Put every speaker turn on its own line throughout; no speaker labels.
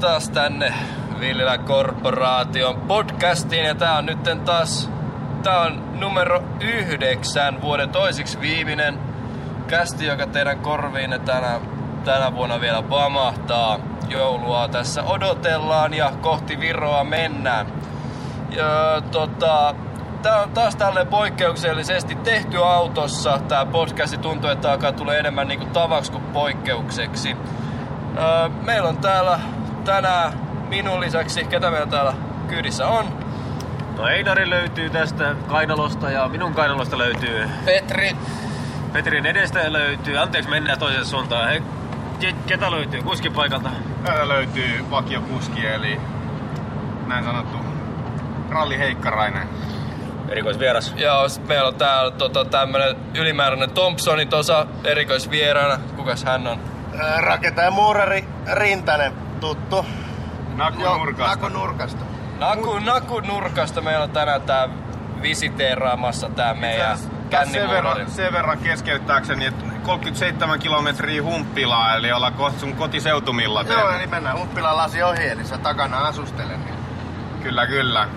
Taas tänne Villilä Korporaation podcastiin ja tää on nytten taas tää on numero yhdeksän vuoden toisiksi viimeinen kästi, joka teidän korviinne tänä, tänä vuonna vielä pamahtaa. Joulua tässä odotellaan ja kohti Viroa mennään. Ja tota, tää on taas tälleen poikkeuksellisesti tehty autossa. Tää podcasti tuntuu, että alkaa tulee enemmän niinku tavaksi kuin poikkeukseksi. Meillä on täällä tänään minun lisäksi, ketä meillä täällä kyydissä on?
No Einari löytyy tästä kainalosta ja minun kainalosta löytyy.
Petri.
Petrin edestä löytyy. Anteeksi, mennään toiseen suuntaan. He, ke- ketä löytyy kuskin paikalta?
Täällä löytyy vakiokuski, eli näin sanottu Ralli Heikkarainen.
Erikoisvieras.
Ja sit meillä on täällä tota, tämmönen ylimääräinen Thompsoni tuossa erikoisvieraana. Kukas hän on?
Rakentaja muurari Rintanen, tuttu.
Naku
Joo,
nurkasta.
Naku nurkasta.
Naku, Naku nurkasta meillä on tänään tää visiteeraamassa tää meidän
sen verran, sen verran keskeyttääkseni, että 37 kilometriä humppilaa, eli ollaan kohta sun kotiseutumilla.
Joo,
Teemu.
eli mennään Uppilan lasi ohi, eli sä takana asustelen. Niin.
Kyllä, kyllä.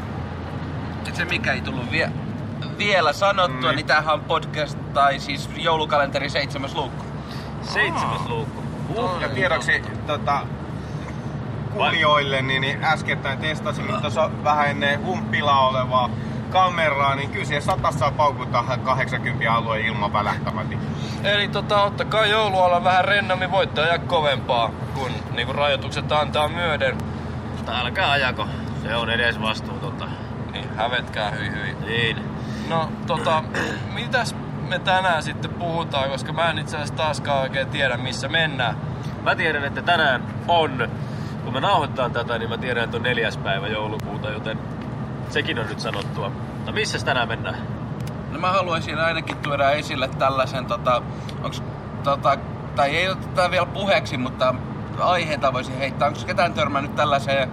se mikä ei tullut vie, vielä sanottua,
Mm.
niin tämähän on podcast, tai siis joulukalenteri seitsemäs luukku.
Seitsemäs luukku.
Uh, ja tiedoksi tota, kuulijoille, niin, niin äskettäin testasin tuossa vähän ennen humppilaa olevaa kameraa, niin kyllä siihen satassa saa paukuttaa 80 alueen ilman välähtämäti.
Eli tota, ottakaa joulualla vähän rennommin, voitte ajaa kovempaa, kun niinku rajoitukset antaa myöden.
Mutta älkää ajako. Se on edes vastuutonta.
Niin hävetkää hyi hyi.
Niin.
No tota, mitäs me tänään sitten puhutaan, koska mä en itse asiassa taaskaan oikein tiedä missä mennään.
Mä tiedän, että tänään on, kun me nauhoittaa tätä, niin mä tiedän, että on neljäs päivä joulukuuta, joten sekin on nyt sanottua. Mutta missä tänään mennään?
No mä haluaisin ainakin tuoda esille tällaisen, tota, onks, tota, tai ei oteta vielä puheeksi, mutta aiheita voisin heittää. Onko ketään törmännyt tällaiseen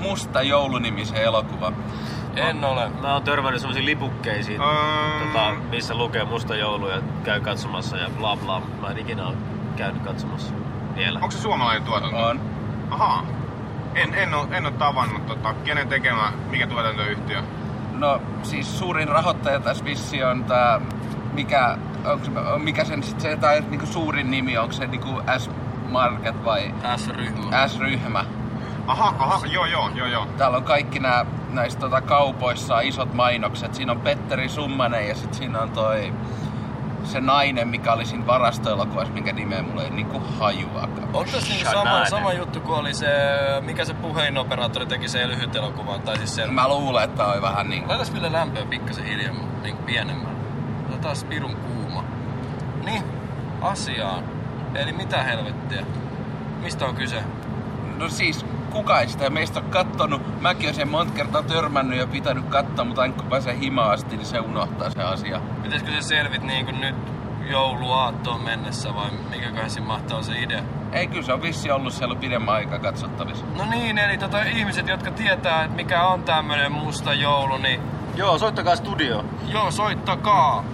Musta joulunimiseen elokuvaan?
En ole.
Mä oon törmännyt semmoisiin lipukkeisiin,
Mm.
tota, missä lukee musta joulu ja käy katsomassa ja bla bla. Mä en ikinä ole käynyt katsomassa vielä.
Onko se suomalainen tuotanto?
On.
Ahaa. En, en, ole, en ole tavannut, tota, kenen tekemä, mikä tuotantoyhtiö.
No siis suurin rahoittaja tässä vissi on tää, mikä, onko, se- mikä sen sit se tai niinku suurin nimi, onko se niinku S-Market vai
S-ryhmä.
S-ryhmä?
Aha, aha, joo, joo, joo, joo.
Täällä on kaikki nämä näissä tota, kaupoissa isot mainokset. Siinä on Petteri Summanen ja sitten siinä on toi se nainen, mikä oli siinä varastoelokuvassa, minkä nimeä mulla ei niinku hajuakaan.
On tässä niinku sama, sama juttu kuin oli se, mikä se puhelinoperaattori teki se lyhyt elokuvan, tai siis sen...
Mä luulen, että on vähän niin
Laitas Ville lämpöä pikkasen hiljemmin, niin pienemmän. Se on taas pirun kuuma. Niin, asiaan. Eli mitä helvettiä? Mistä on kyse?
No siis, kuka ei sitä meistä ole kattonut? Mäkin olen sen monta kertaa törmännyt ja pitänyt katsoa, mutta aina kun pääsee himaan asti, niin se unohtaa se asia.
Pitäisikö se selvit niin kuin nyt jouluaattoon mennessä vai mikäköhän siinä mahtaa se idea?
Ei, kyllä se on vissi ollut siellä pidemmän aikaa katsottavissa.
No niin, eli tota, ihmiset, jotka tietää, että mikä on tämmönen musta joulu, niin
Joo, soittakaa studio.
joo, soittakaa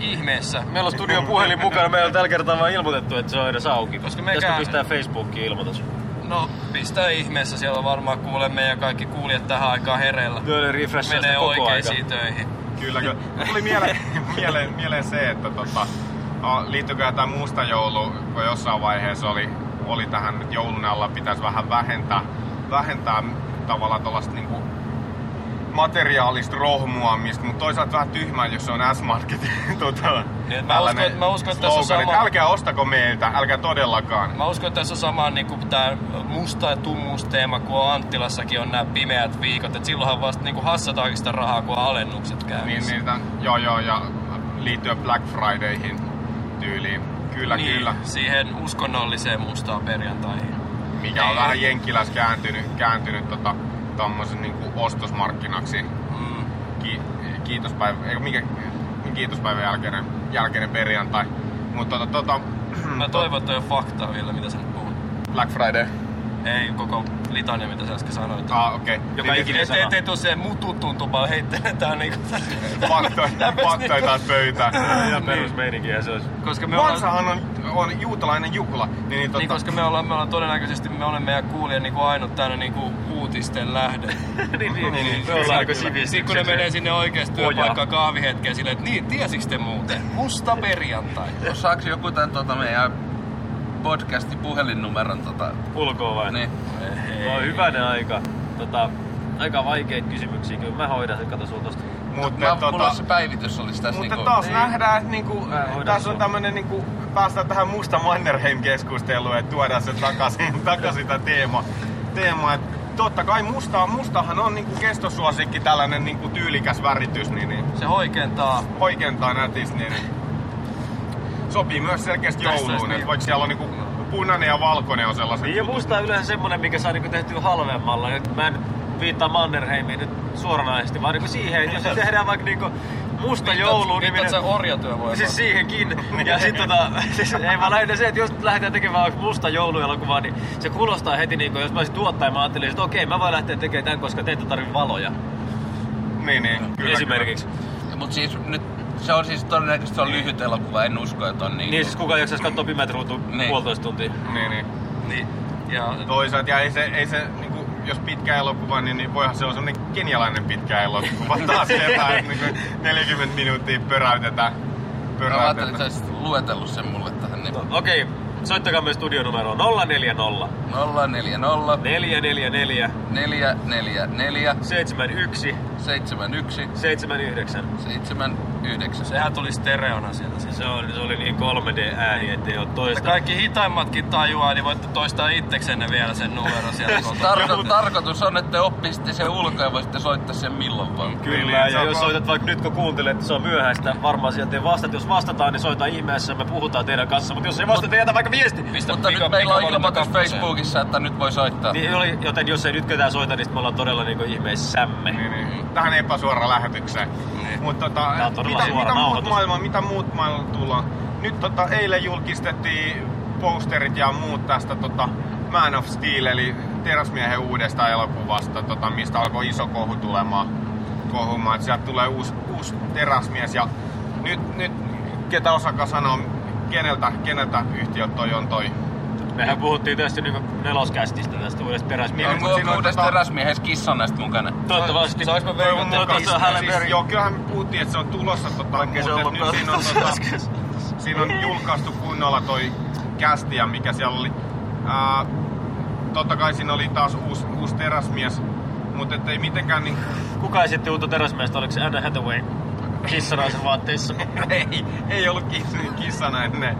ihmeessä.
Meillä on studion puhelin mukana. Meillä on tällä kertaa vaan ilmoitettu, että se on edes auki.
Koska
Pitäisikö
mekään-
pistää Facebookiin ilmoitus?
No, pistää ihmeessä, siellä varmaan kuulee meidän kaikki kuulijat tähän aikaan hereillä.
Joo, refreshaa
Menee
aika.
oikeisiin töihin.
Kyllä, kyllä. Tuli mieleen, mieleen, mieleen se, että tota, no, liittyykö tämä musta joulu, kun jossain vaiheessa oli, oli tähän nyt joulun alla, pitäisi vähän vähentää, vähentää tavallaan tuollaista niinku materiaalista rohmuamista, mutta toisaalta vähän tyhmää, jos se on S-Marketin tota,
Niin, mä uskon, että- mä uskon, että tässä on sama-
Älkää ostako meiltä, älkää todellakaan.
Mä uskon, että tässä on sama niin kuin tää musta ja tummuusteema kuin on Anttilassakin on nämä pimeät viikot. Et silloinhan vasta niin kuin hassataankin sitä rahaa, kun on alennukset
Niin,
käynnissä.
niin, tämän, joo, joo, ja liittyen Black Fridayhin tyyliin. Kyllä,
niin,
kyllä.
siihen uskonnolliseen mustaan perjantaihin.
Mikä on
Ei.
vähän Jenkkilässä kääntynyt, kääntynyt tota, tommosen niinku ostosmarkkinaksi.
Mm.
Ki, kiitospäivä, eikö mikä, kiitospäivän jälkeinen, jälkeinen perjantai. Mutta tota, tota,
Mä toivon, että on faktaa vielä, mitä sä nyt puhut.
Black Friday.
Ei koko litania, mitä sä äsken sanoit.
Ah, okei.
Joka
Niin,
ikinen
Et, et, et se mututuntuma heitteletään niinku...
Faktoja, faktoja taas pöytään.
Ihan perusmeininkiä se olisi.
Koska me ollaan...
Vansahan on, on juutalainen juhla. Niin, niin, tota,
Niin, koska me ollaan, me ollaan todennäköisesti, me olemme meidän kuulija niinku ainut täällä niinku uutisten lähde.
niin, niin,
niin.
Me ollaan niinku
Sitten kun ne menee sinne oikeesti
Oja.
työpaikkaan kahvihetkeen silleen, että niin, tiesiks te muuten? Musta perjantai.
Osaaks joku tän tota meidän podcastin puhelinnumeron tota...
Ulkoa vai?
Niin.
No hyvänen aika. Tota, aika vaikeita kysymyksiä. Kyllä mä hoidan sen, kato sul tosta.
mutta,
Mä,
tota,
mulla se päivitys olisi tässä
mutta
niinku...
taas
Ei.
nähdään, että niinku, tässä on tämmönen niinku, päästään tähän musta Mannerheim-keskusteluun, että tuodaan se takaisin, takaisin tämä teema. teema. Et totta kai musta, mustahan on niinku kestosuosikki tällainen niinku tyylikäs väritys, niin, niin
Se hoikentaa.
oikeentaa nätisti, niin sopii myös selkeästi
Tässä
jouluun. Niin.
niin-
Vaikka siellä on niinku punainen ja valkoinen on sellaiset.
Niin ja musta on yleensä semmonen, mikä saa niinku tehtyä halvemmalla. Nyt mä en viittaa Mannerheimiin nyt suoranaisesti, vaan niinku siihen, että jos se tehdään vaikka niinku musta joulu, niin
Viittat sä orjatyövoimaa?
Siis siihenkin. Ja sit tota, siis ei vaan lähinnä se, että jos lähdetään tekemään vaikka musta jouluelokuvaa, niin se kuulostaa heti niinku, jos mä olisin tuottaja, mä ajattelin, että okei, mä voin lähteä tekemään tämän, koska te ette tarvi valoja.
Niin, niin. Kyllä,
Esimerkiksi.
Mut siis nyt se on siis todennäköisesti se on lyhyt elokuva, en usko, että on niin...
Niin siis kuka jaksaisi katsoa pimeät ruutu
Niin.
puolitoista tuntia.
Kyllä. Niin, niin.
Niin. Ja
Toisaalta, ja ei se, ei se jos pitkä elokuva, niin, niin voihan se olla semmonen genialainen pitkä elokuva taas että niinku 40 minuuttia pöräytetään.
Mä ajattelin, että
pöräytetään.
sä olisit luetellut sen mulle tähän. Niin.
No, Okei, soittakaa myös studionumero 040
040
444
444
71
71
79.
79.
sehän tuli stereona sieltä. Siis.
Se, on, se oli niin 3D-ääni, ettei oo
Että
toista.
kaikki hitaimmatkin tajuaa, niin voitte toistaa itseksenne vielä sen numero sieltä. kotona.
Tarko- tarkoitus on, että te oppisitte sen ulkoa ja voisitte soittaa sen milloin vaan.
Kyllä,
Niin,
ja
on
jos soitat vaikka nyt kun kuuntelet, että se on myöhäistä, varmaan sieltä ei vastata. Jos vastataan, niin soita ihmeessä, me puhutaan teidän kanssa. Mutta jos ei vastata, jätä vaikka viesti.
Pistä
Mutta
pika-
nyt meillä on ilmoitus. Facebookissa, että nyt voi soittaa.
Niin oli, joten jos ei nyt ketään soita, niin me ollaan todella niinku ihmeissämme.
Niin, niin. Tähän epäsuoraan lähetykseen.
Niin.
Mutta tota, mitä,
suora
mitä, muut
nauhoitus.
maailma, mitä muut maailma tullaan? Nyt tota, eilen julkistettiin posterit ja muut tästä tota, Man of Steel, eli teräsmiehen uudesta elokuvasta, tota, mistä alkoi iso kohu tulemaan. Kohumaan, että sieltä tulee uusi, uusi teräsmies. Ja nyt, nyt ketä osakaan sanoa, keneltä, keneltä yhtiö toi on toi
Mehän puhuttiin tästä niinku neloskästistä tästä uudesta teräsmiehestä.
Onko
siinä on
uudessa
tota-
teräsmiehessä kissan näistä mukana?
Toivottavasti.
Saanko mä veikata,
mukaan. Siis,
Berry.
joo, kyllähän me puhuttiin, että se on tulossa, tota,
Vaikka se
mutta
on
nyt
ollut
siinä on, tota,
äsken.
siinä on julkaistu kunnolla toi kästi ja mikä siellä oli. Ää, totta kai siinä oli taas uusi, uusi teräsmies, mutta ei mitenkään niin,
Kuka esitti uutta teräsmiestä? Oliko se Anna Hathaway kissanaisen vaatteissa?
ei, ei ollut kiss, kissana ennen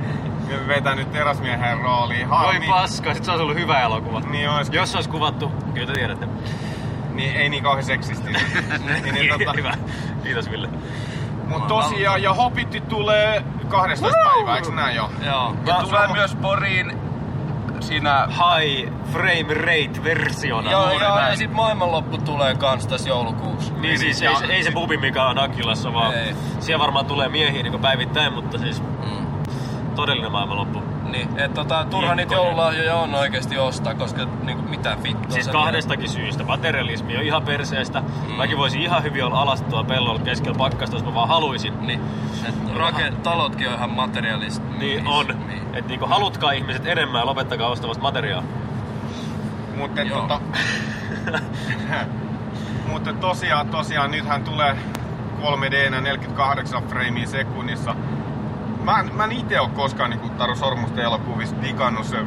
vetänyt teräsmiehen rooliin.
Voi
Harmi,
paska, sit se olisi ollut hyvä elokuva.
niin, olisi,
Jos se olisi kuvattu, kyllä te tiedätte.
niin ei niin kauhean seksisti. niin, niin, tota,
Hyvä. Kiitos Ville.
mutta tosiaan, ja Hobbitti tulee 12 päivää, eikö näin jo?
Joo.
Ja
Mä-
tulee myös Poriin siinä...
High frame rate versiona.
Joo, joo,
näin.
ja sit maailmanloppu tulee kans tässä joulukuussa.
Niin siis
Ja-
ei, se- ei se pubi mikä on Akilassa, vaan
Ei.
siellä varmaan tulee miehiä niin päivittäin, mutta siis
Mm.
Todellinen maailmanloppu.
Niin, et tota, turha niitä
Kiekkoja.
joululahjoja on oikeesti ostaa, koska niinku mitä vittua
Siis kahdestakin syystä. Materialismi on ihan perseestä. Mm. Mäkin voisin ihan hyvin olla alas tuolla pellolla keskellä pakkasta, jos mä vaan haluaisin.
Niin, et rake, talotkin on ihan materialist.
Niin on.
Niin.
Että niinku halutkaa ihmiset enemmän ja lopettakaa ostamasta materiaa.
Mutta tota, mutta tosiaan, tosiaan nythän tulee 3D 48 freimiä sekunnissa. Mä, en- mä en ite oo koskaan niinku Taru Sormusten elokuvista digannut sen.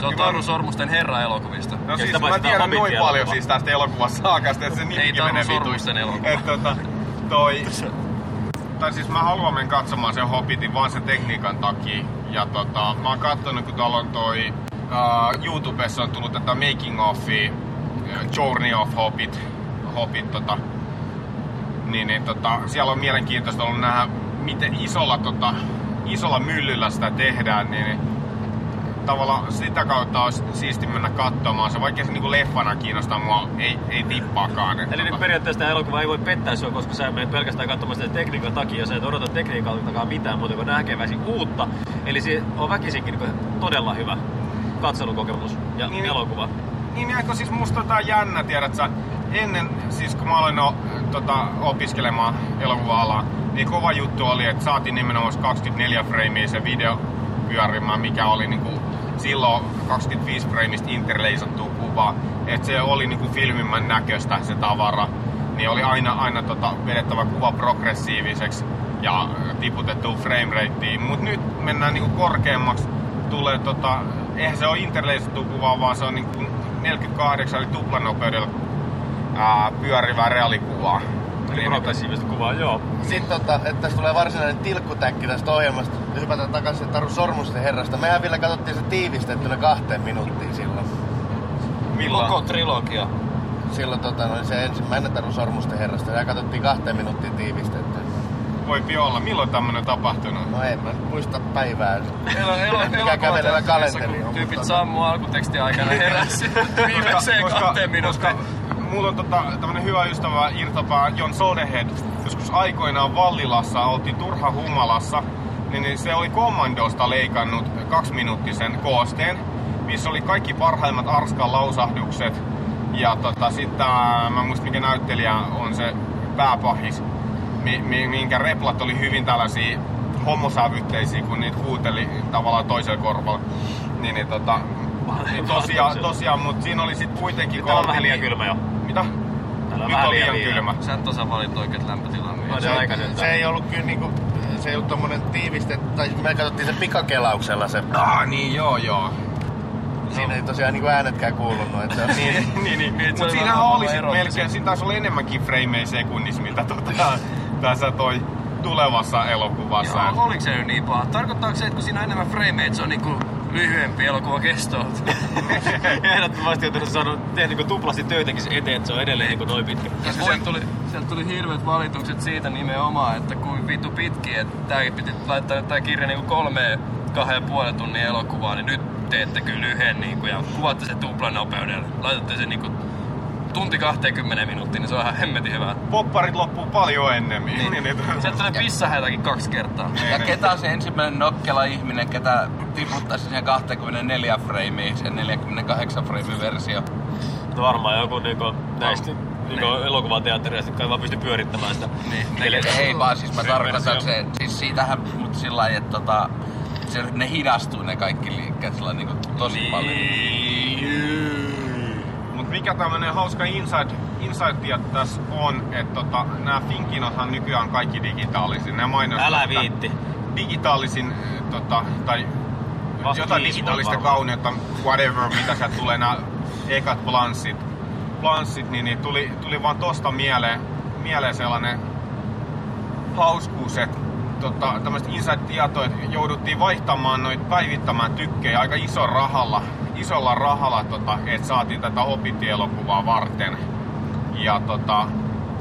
Se on Taru Sormusten herra-elokuvista.
No siis mä tiedän noin paljon siis tästä elokuvasaakasta, että se nimikin
Taru
menee
Sormusten elokuva.
Et tota, toi... Tai siis mä haluan mennä katsomaan sen Hobbitin vaan sen tekniikan takia. Ja tota, mä oon kattonut, kun tuolla on toi... Uh, YouTubessa on tullut tätä making offia, Journey of Hobbit, Hobbit tota, niin, niin tota, siellä on mielenkiintoista ollut nähdä, miten isolla, tota, isolla myllyllä sitä tehdään, niin, tavallaan sitä kautta olisi siisti mennä katsomaan. Se vaikka se niinku leffana kiinnostaa mua, ei, ei tippaakaan.
Eli nyt
tota,
periaatteessa tämä elokuva ei voi pettää sinua, koska sä menet pelkästään katsomaan sitä tekniikan takia ja sä et odota tekniikaltakaan mitään muuta kuin näkeväsi uutta. Eli se on väkisinkin niin todella hyvä katselukokemus ja
Niin.
elokuva.
Niin, niin eikö siis musta tota jännä, tiedät sä, ennen, siis kun mä aloin no, tota, opiskelemaan elokuva-alaa, niin kova juttu oli, että saatiin nimenomaan 24 freimiä se video pyörimään, mikä oli niinku silloin 25 freimistä interleisattua kuvaa. Että se oli niinku filmimän näköistä se tavara. Niin oli aina, aina tota, vedettävä kuva progressiiviseksi ja tiputettu frame rateen. Mut nyt mennään niinku korkeammaksi. Tulee tota, eihän se ole interleisattu kuva, vaan se on niinku 48 eli tuplanopeudella ää, pyörivää reaalikuvaa.
Niin, progressiivista kuvaa, joo.
Sitten tota, että tässä tulee varsinainen tilkkutäkki tästä ohjelmasta. Ja hypätään takaisin Taru Sormusten herrasta. Mehän vielä katsottiin se tiivistettynä kahteen minuuttiin silloin.
Milloin?
Koko trilogia.
Silloin tota, noin se ensimmäinen Taru Sormusten herrasta. Ja katsottiin kahteen minuuttiin tiivistettynä.
Voi olla. Milloin tämmönen tapahtunut?
No en mä muista päivää.
Elo, elo,
Mikä kävelevä
elokuvateatterissa,
kalenteri on,
Tyypit
mutta-
sammuu alkuteksti aikana heräsi viimeiseen kahteen minuuttiin.
Mulla on tota, tämmönen hyvä ystävä irtopää John Sodehead. Joskus aikoinaan Vallilassa oltiin turha humalassa. Niin, niin se oli kommandosta leikannut kaksiminuuttisen koosteen, missä oli kaikki parhaimmat Arskan lausahdukset. Ja tota, sitten mä en muista mikä näyttelijä on se pääpahis, mi, mi, minkä replat oli hyvin tällaisia homosävytteisiä, kun niitä huuteli tavallaan toisella korvalla. Niin, niin tota, niin tosiaan, tosiaan, mutta siinä oli sitten kuitenkin...
Täällä on
kun
vähän liian kylmä jo.
Mitä?
Täällä on
Nyt
vähän
on liian
liian
kylmä.
Sä et osaa valita oikeet lämpötilaa.
No, se aikaisemmin.
Se ei ollut kyllä niinku, se ei ollut tommonen tiiviste, tai me katsottiin se pikakelauksella se.
Ah, niin joo joo.
Siinä ei tosiaan niinku äänetkään kuulunut, että se on niin.
niin, niin.
Niin, se
Mut siinä oli sit melkein, siinä taisi olla enemmänkin frameja sekunnissa, mitä tota, tässä toi tulevassa elokuvassa.
Joo, oliko se nyt niin paha? Tarkoittaako se, että kun siinä on enemmän frameja, että se on niinku lyhyempi elokuva kestoa?
Ehdottomasti on sanoa, tehdä niinku tuplasti töitäkin sen eteen, että se on edelleen niinku noin pitkä.
Ja sieltä tuli, sieltä tuli hirveät valitukset siitä nimenomaan, että kuin vittu pitki, että tääkin piti laittaa tää kirja niinku kolmeen kahden ja puolen tunnin elokuvaa, niin nyt teette kyllä yhden niinku, ja kuvatte se tuplanopeudella. Laitatte sen niinku tunti 20 minuuttia, niin se on ihan hemmetin hyvä.
Popparit loppuu paljon ennemmin.
Niin,
Niin, niin,
Sieltä tulee pissahätäkin kaksi kertaa.
Ja ketä on se ensimmäinen nokkela ihminen, ketä tiputtaisi sen 24 framea, sen 48 frame versio.
No varmaan joku niinku näistä niinku elokuvateattereista, jotka ei vaan pysty pyörittämään sitä.
Niin,
Neljä-
Ei vaan, siis mä tarkoitan se, siis siitähän, mutta sillä lailla, että tota, se, ne hidastuu ne kaikki liikkeet sillä niinku tosi
Niin.
paljon.
Mikä tämmönen hauska insight, insight tässä on, että tota, nämä Finkinothan nykyään kaikki digitaalisia. Ne mainostaa,
Älä viitti.
Digitaalisin, äh, tota, tai
Vasta
jotain digitaalista kauneutta, whatever, mitä sieltä tulee, nämä ekat planssit, planssit niin, niin tuli, tuli vaan tosta mieleen, mieleen sellainen hauskuus, että tota, tämmöistä inside-tietoa, että jouduttiin vaihtamaan noita päivittämään tykkejä aika iso rahalla, isolla rahalla, tota, että saatiin tätä Hobbit-elokuvaa varten. Ja tota,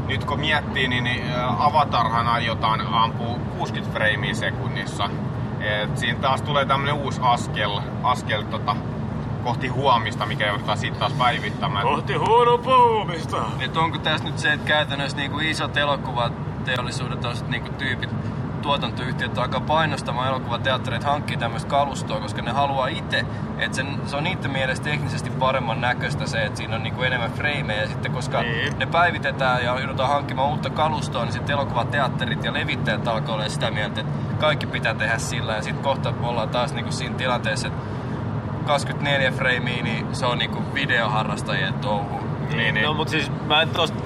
nyt kun miettii, niin, niin ä, Avatarhan aiotaan ampua 60 freimiä sekunnissa. Et siinä taas tulee tämmönen uusi askel, askel tota, kohti huomista, mikä joudutaan sitten taas päivittämään.
Kohti huono puhumista.
Et onko tässä nyt se, että käytännössä niinku isot elokuvateollisuudet, toiset niinku tyypit, tuotantoyhtiöt alkaa painostamaan elokuvateattereita hankkii tämmöistä kalustoa, koska ne haluaa itse, että sen, se on niiden mielestä teknisesti paremman näköistä se, että siinä on niinku enemmän frameja ja sitten koska
Niin.
ne päivitetään ja joudutaan hankkimaan uutta kalustoa, niin sitten elokuvateatterit ja levittäjät alkaa olla sitä mieltä, että kaikki pitää tehdä sillä ja sitten kohta ollaan taas niinku siinä tilanteessa, että 24 freimiä, niin se on niinku videoharrastajien touhu.
Niin, niin.
No mut siis mä en tosta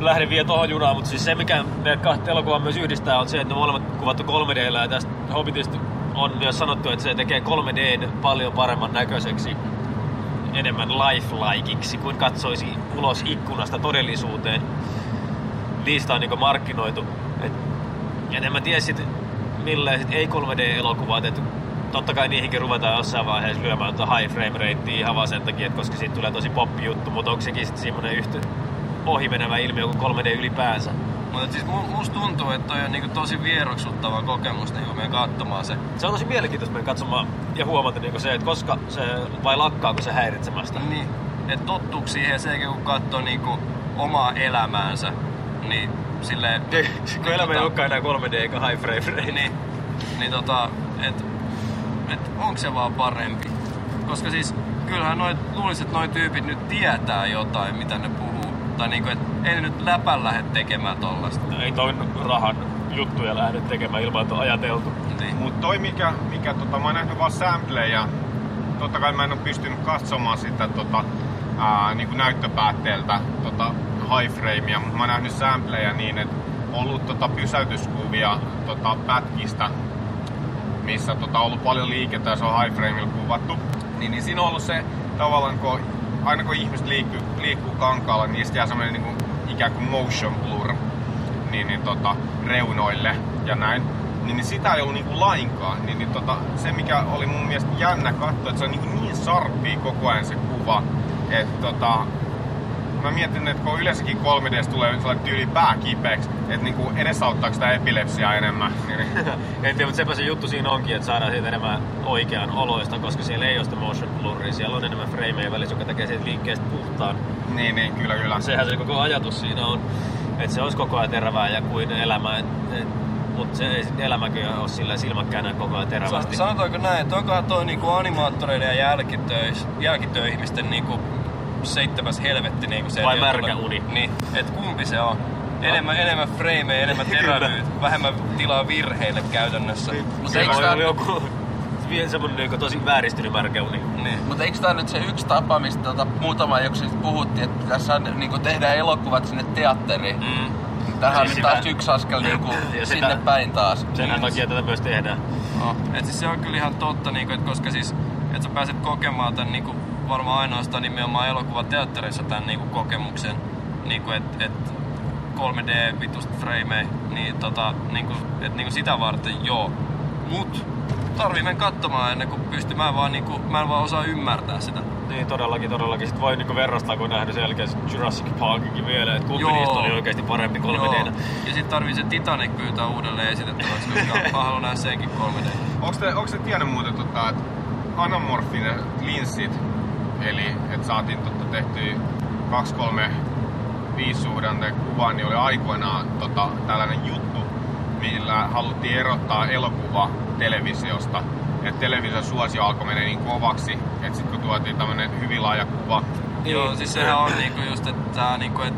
lähde vielä tohon junaan, mutta siis se mikä ne kahta elokuvaa myös yhdistää on se, että ne molemmat kuvattu 3 d ja tästä Hobbitista on myös sanottu, että se tekee 3 d paljon paremman näköiseksi enemmän lifelikeiksi kuin katsoisi ulos ikkunasta todellisuuteen. Niistä on niinku markkinoitu. Et, ja en mä tiedä sit millaiset ei 3D-elokuvat, että totta kai niihinkin ruvetaan jossain vaiheessa lyömään tuota high frame ratea ihan vaan sen takia, koska siitä tulee tosi poppi juttu, mutta onko sekin sitten semmoinen yhtä ohimenevä ilmiö kuin 3D ylipäänsä?
Mutta siis mu- musta tuntuu, että toi on niinku tosi vieroksuttava kokemus niinku meidän katsomaan se.
Se on tosi mielenkiintoista meidän katsomaan ja huomata niin se, että koska se vai lakkaako se häiritsemästä.
Niin, että tottuuko siihen se, kun katsoo niinku omaa elämäänsä, niin silleen...
kun elämä ei olekaan enää 3D eikä high frame rate.
Niin, niin tota, et, et onko se vaan parempi? koska siis kyllähän noit, luulisin, että noi tyypit nyt tietää jotain, mitä ne puhuu. Tai niinku, että ei nyt läpän lähde tekemään tollasta.
Ei toi rahan juttuja lähde tekemään ilman, että on ajateltu.
Niin.
Mutta toi mikä, mikä tota, mä oon nähnyt vaan sampleja, totta kai mä en ole pystynyt katsomaan sitä tota, ää, niin kuin näyttöpäätteeltä tota, high framea, mutta mä oon nähnyt sampleja niin, että on ollut tota, pysäytyskuvia tota, pätkistä, missä tota, ollut paljon liikettä ja se on high frameilla kuvattu. Niin, niin siinä on ollut se tavallaan, kun aina kun ihmiset liikkuu, liikkuu kankaalla, niin niistä jää semmoinen niin kuin, ikään kuin motion blur niin, niin tota, reunoille ja näin. Niin, niin sitä ei ollut niinku lainkaan. Niin, niin tota, se mikä oli mun mielestä jännä katsoa, että se on niinku niin sarppia koko ajan se kuva. Että tota, mä mietin, että kun yleensäkin 3D tulee sellainen tyyli pää kipeäksi, että niinku edesauttaako sitä epilepsiaa enemmän. Niin, niin,
En tiedä, mutta sepä se juttu siinä onkin, että saadaan siitä enemmän oikean oloista, koska siellä ei ole sitä motion blurria, siellä on enemmän frameja välissä, joka tekee siitä liikkeestä puhtaan.
niin, niin, kyllä, kyllä.
Sehän se koko ajatus siinä on, että se olisi koko ajan terävää ja kuin elämä, et, et, mutta se ei sitten elämäkö ole sillä silmäkkäänä koko ajan terävästi.
Sa- sanotaanko näin, että onkohan toi niinku animaattoreiden ja jälkitöis, jälkitöihmisten niinku seitsemäs helvetti niinku se.
Vai märkä uni?
Niin, et kumpi se on? Enemmän, enemmän frameja, enemmän terävyyttä, vähemmän tilaa virheille käytännössä.
Mutta
Se
eikö tää,
joku vielä semmonen niinku tosi vääristynyt märkä uni.
Niin.
mut eikö tää nyt se yksi tapa, mistä tota, muutama jakso sitten puhuttiin, että tässä on, niinku, tehdään elokuvat sinne teatteriin.
Mm.
Tähän on
Siis
nyt taas
sitä-
yksi askel niinku,
Ja sitä-
sinne päin taas.
Sen takia tätä myös tehdään.
No. Et siis se on kyllä ihan totta, niinku, et koska siis, että sä pääset kokemaan tämän niinku, varmaan ainoastaan nimenomaan elokuvateatterissa tämän niinku, kokemuksen, niinku, että et 3D vitusta frameja, niin tota, niinku, et, niinku sitä varten joo. Mut tarvii mennä katsomaan ennen kuin pystyy. Mä en vaan, niinku, mä en vaan osaa ymmärtää sitä.
Niin todellakin, todellakin. Sitten voi niinku verrastaa, kun on nähnyt selkeästi Jurassic Parkikin vielä, että kumpi
Joo.
niistä oli oikeasti parempi 3 d
Ja sitten tarvii se Titanic pyytää uudelleen esitettäväksi, koska mä haluan nähdä senkin 3D.
Onko te, onko te tiennyt muuten, tota, että anamorfinen linssit, eli että saatiin totta tehtyä 2-3 viisuhdanteen kuva, niin oli aikoinaan tota, tällainen juttu, millä haluttiin erottaa elokuva televisiosta. Että television suosio alkoi mennä niin kovaksi, että sitten kun tuotiin tämmöinen hyvin laaja kuva,
Joo, siis sehän on niinku just, että niinku, et,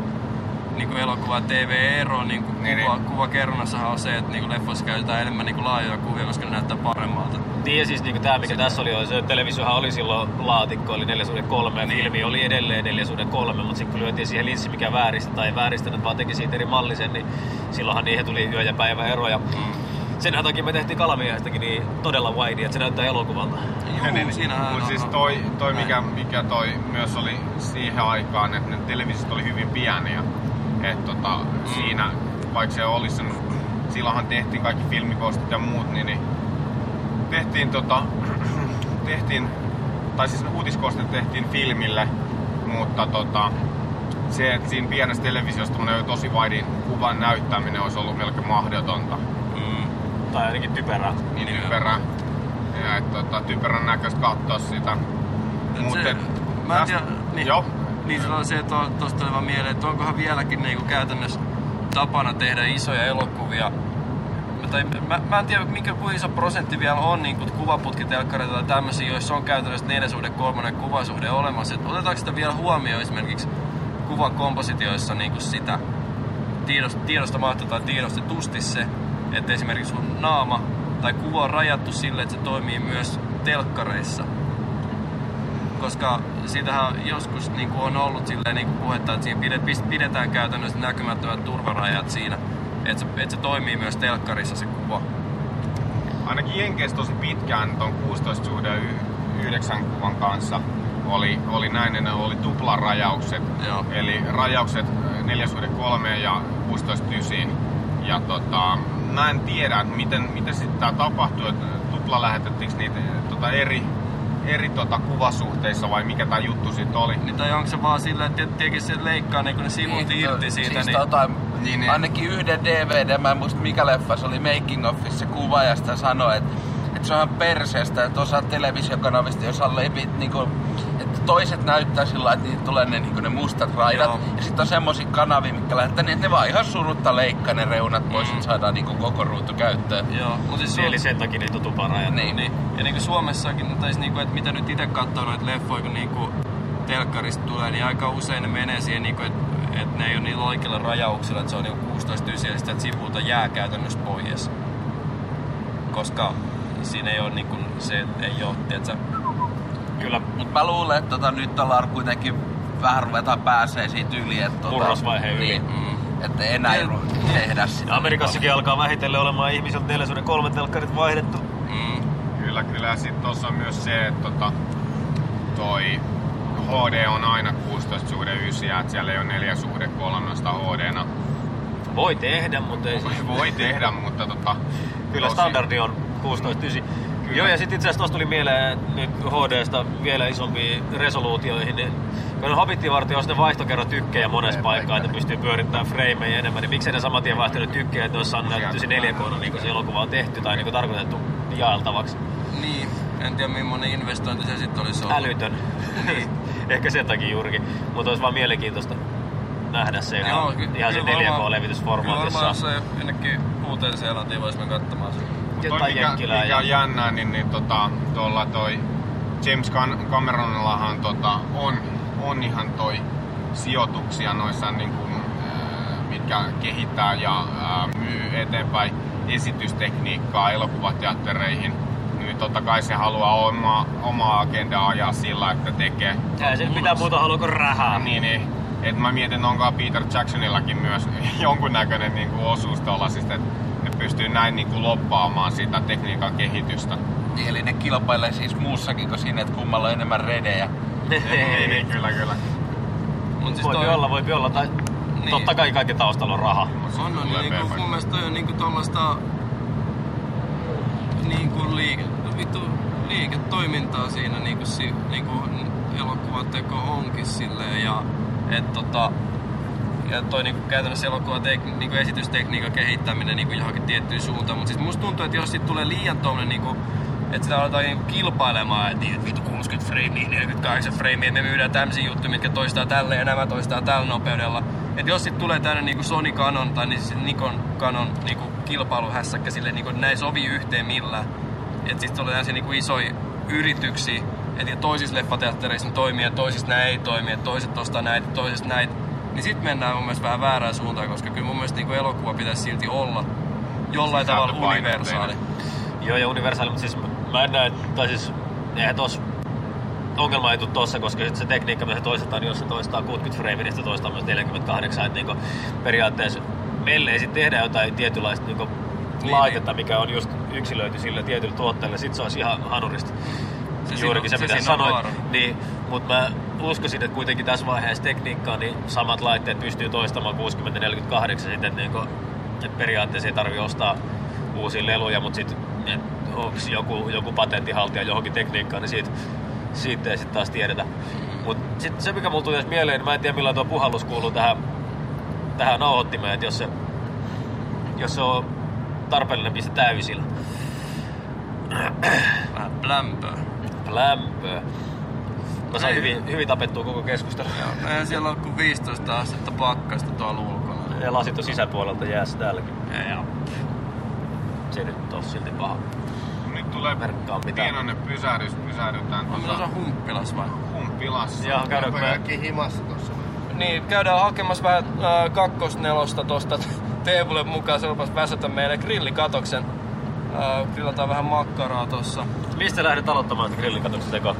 niinku elokuva ja TV-ero niinku
Niin,
kuva,
niin.
kuvakerronnassahan on se, että niinku leffoissa käytetään enemmän niinku laajoja kuvia, koska ne näyttää paremmalta.
Niin ja siis niinku tää mikä tässä oli, oli se televisiohan oli silloin laatikko, oli 4 suhde 3
Niin.
filmi oli edelleen 4 suhde 3, mutta sitten kun lyötiin siihen linssi mikä vääristä tai vääristänyt, vaan teki siitä eri mallisen, niin silloinhan niihin tuli yö ja päivä eroja. Sen takia me tehtiin Kalamiehestäkin niin todella wide, että se näyttää elokuvalta.
Juu,
Niin,
siinähän
Mutta
on-
siis toi, toi mikä, mikä toi myös oli siihen aikaan, että ne televisiot oli hyvin pieniä. Että tota, siinä, vaikka se olisi sen, silloinhan tehtiin kaikki filmikostit ja muut, niin, niin tehtiin tota, tehtiin, tai siis ne uutiskostit tehtiin filmille, mutta tota, se, että siinä pienessä televisiossa tosi waidin kuvan näyttäminen olisi ollut melkein mahdotonta.
Mm.
Tai ainakin typerää.
Niin
Joo.
typerää. Ja et, tota, typerän näköistä katsoa sitä.
Et
Mut
se-
et,
mä en tiedä, niin,
Joo.
niin se on se, että tosta oli vaan mieleen, että onkohan vieläkin niinku käytännössä tapana tehdä isoja elokuvia. Tai mä, mä en tiedä, mikä kuinka iso prosentti vielä on niin kuvaputkitelkkareita tai tämmöisiä, joissa on käytännössä 4 suhde 3 kuvasuhde olemassa. Et otetaanko sitä vielä huomioon esimerkiksi kuvan kompositioissa niin sitä tiedost, tiedostamatta tai tiedostetusti se, että esimerkiksi sun naama tai kuva on rajattu sille, että se toimii myös telkkareissa koska siitähän joskus niin kuin on ollut silleen niin kuin puhetta, että siinä pidetään käytännössä näkymättömät turvarajat siinä, että se, että se toimii myös telkkarissa se kuva.
Ainakin Jenkeissä tosi pitkään ton 16 suhde 9 kuvan kanssa oli, oli näin, että ne oli tuplarajaukset.
Joo.
Eli rajaukset 4 suhde 3 ja 16 9. Ja tota, mä en tiedä, että miten, miten sitten tää tapahtui, että tupla lähetettiinkö niitä tota, eri, eri tota, kuvasuhteissa vai mikä tää juttu sitten oli.
Niin, tai onko se vaan silleen, että tietenkin se leikkaa niin kun ne sivut
Niin,
irti siitä,
siis
niin,
tota,
Niin, niin.
ainakin yhden DVD, mä en muista mikä leffa, se oli Making Offissa se kuva ja sitä sanoi, että, että se on ihan perseestä, että osa televisiokanavista, jos on levit, niin kuin, että toiset näyttää sillä että niitä tulee ne, niin ne mustat raidat.
Joo.
Ja sitten on semmosia kanavia, mitkä lähettää niin, että ne vaan ihan surutta leikkaa ne reunat pois,
Mm.
että saadaan niin koko ruutu käyttöön.
Joo, mutta siis
Eli sen takia niitä on tuparajat.
Niin.
Niin. Ja niinku Suomessakin, tai siis niinku, että mitä nyt itse katsoo noita leffoja, kun niinku telkkarista tulee, niin aika usein ne menee siihen, niinku, että et ne ei ole niillä oikeilla rajauksilla, että se on niinku 16 ysiä ja sitä sivulta jää käytännössä pois. Koska siinä ei ole niinku se, että ei ole, tiedätkö,
Kyllä
Mut mä luulen, että tota, nyt ollaan kuitenkin vähän ruvetaan pääsee siitä yli. Että, tota,
Murrosvaiheen yli.
Niin,
mm,
että enää ei ru- tehdä sitä.
Amerikassakin alkaa vähitellen olemaan ihmisiltä 403 telkkarit vaihdettu.
mm,
Kyllä, kyllä. Ja sitten tuossa on myös se, että tota, toi HD on aina 16 suhde 9, että siellä ei ole 4 suhde 3 HD-na.
Voi tehdä, mutta ei siis.
Voi tehdä, mutta tota,
Kyllä
tosi-
standardi on 16.9.
Kyllä.
Joo, ja sitten itse asiassa tuosta tuli mieleen nyt HDsta vielä isompiin resoluutioihin, niin kun Hobbitin varten on ne vaihtokerro tykkejä monessa
Ei,
paikkaa, että ne pystyy pyörittämään frameja enemmän, niin miksei ne saman tien vaihtanut tykkejä, että ne olisi saanut näytetty se 4 k niin kuin se elokuva on tehty tai niin kuin tarkoitettu jaeltavaksi.
niin. En tiedä millainen investointi se sitten olisi ollut.
Älytön. Ehkä sen takia juurikin. Mutta olisi vaan mielenkiintoista nähdä se ihan,
ky-
ihan se
kyllä varmaan- Kyllä
4K-levitysformaatissa.
varmaan se jonnekin uuteen Seelantiin voisi mennä katsomaan sen.
Jotain
mikä, mikä on jännää, niin, niin tota, tuolla toi James Cam- Cameronillahan tota, on, on ihan toi sijoituksia noissa niin kuin, mitkä kehittää ja myy eteenpäin esitystekniikkaa elokuvateattereihin. Niin totta kai se haluaa oma, omaa agendaa ajaa sillä, että tekee.
Ei se mitään muuta halua kuin rahaa.
Niin, niin. Et mä mietin, onko Peter Jacksonillakin myös jonkunnäköinen niin kuin osuus tuollaisista, että ne pystyy näin niin kuin loppaamaan sitä tekniikan kehitystä.
Niin, Eli ne kilpailee siis muussakin kuin siinä, että kummalla on enemmän redejä.
niin, niin, kyllä, kyllä.
Mut siis
Voipi
toi-
olla, voipi olla. Tai
Niin.
totta kai kaikki taustalla on raha.
On, on
Tulee
niin kuin,
perfect.
mun mielestä toi on niinku tollasta niinku liike, vittu, liiketoimintaa siinä niinku, si, niinku elokuvateko onkin silleen ja et tota ja toi niinku käytännössä elokuvatek, niinku esitystekniikan kehittäminen niinku johonkin tiettyyn suuntaan, mutta siis musta tuntuu, että jos sit tulee liian tommonen niinku että sitä aletaan niinku kilpailemaan, että niin, vittu 60 freimiä, 48 freimiä, että me myydään tämmöisiä juttuja, mitkä toistaa tälle ja nämä toistaa tällä nopeudella. Et jos sitten tulee tämmöinen niinku Sony Canon tai niin siis Nikon Canon niinku kilpailuhässäkkä sille niinku näin sovi yhteen millään. Että sitten tulee tämmöisiä niinku isoja yrityksiä, että toisissa leffateattereissa ne toimii ja toisissa nämä ei toimi, että toiset ostaa näitä, toiset näitä. Niin sitten mennään mun mielestä vähän väärään suuntaan, koska kyllä mun mielestä niinku elokuva pitäisi silti olla jollain tavalla
Sisältöpainotteinen.
universaali.
Joo, ja universaali, mutta siis mä en näe, tai siis eihän tos ongelma ei tule tossa, koska sit se tekniikka, mitä se toistetaan, niin jos se toistaa 60 freimiä, niin se toistaa myös 48, että niinku periaatteessa meille ei sitten tehdä jotain tietynlaista niinku
Niin,
laitetta, mikä on just yksilöity sille tietylle tuotteelle, sit se olisi ihan hanurista.
Se
Juurikin se, mitä
se on
sanoit.
vaara.
Niin, mutta mä uskoisin, että kuitenkin tässä vaiheessa tekniikkaa, niin samat laitteet pystyy toistamaan 60-48 sitten, että, niinku, että periaatteessa ei tarvi ostaa uusia leluja, mutta sitten onko joku, joku patenttihaltija johonkin tekniikkaan, niin siitä, siitä ei sitten taas tiedetä. Mutta sitten se, mikä mulla tuli mieleen, niin mä en tiedä millä tuo puhallus kuuluu tähän, tähän nauhoittimeen, että jos se, jos se on tarpeellinen piste täysillä.
Vähän plämpöä.
Lämpöä. Mä sain
Ei.
hyvin, hyvin tapettua koko keskustelun.
Joo, eihän siellä ole kuin 15 astetta pakkasta tuolla ulkona.
Ja lasit on sisäpuolelta jäässä täälläkin.
Joo.
Se nyt on silti paha.
Nyt tulee
Merkkaa mitään.
pienoinen pysähdys, pysähdytään tuossa
tuossa humppilas vai?
humppilassa.
Ja käydäänkö me...
Kaikki himassa tossa.
Niin, käydään hakemassa vähän äh, kakkosnelosta tosta Teemulle mukaan. Se lupas väsätä meille grillikatoksen. Grillataan vähän makkaraa tossa.
Mistä lähdet aloittamaan sitä grillikatoksen tekoa?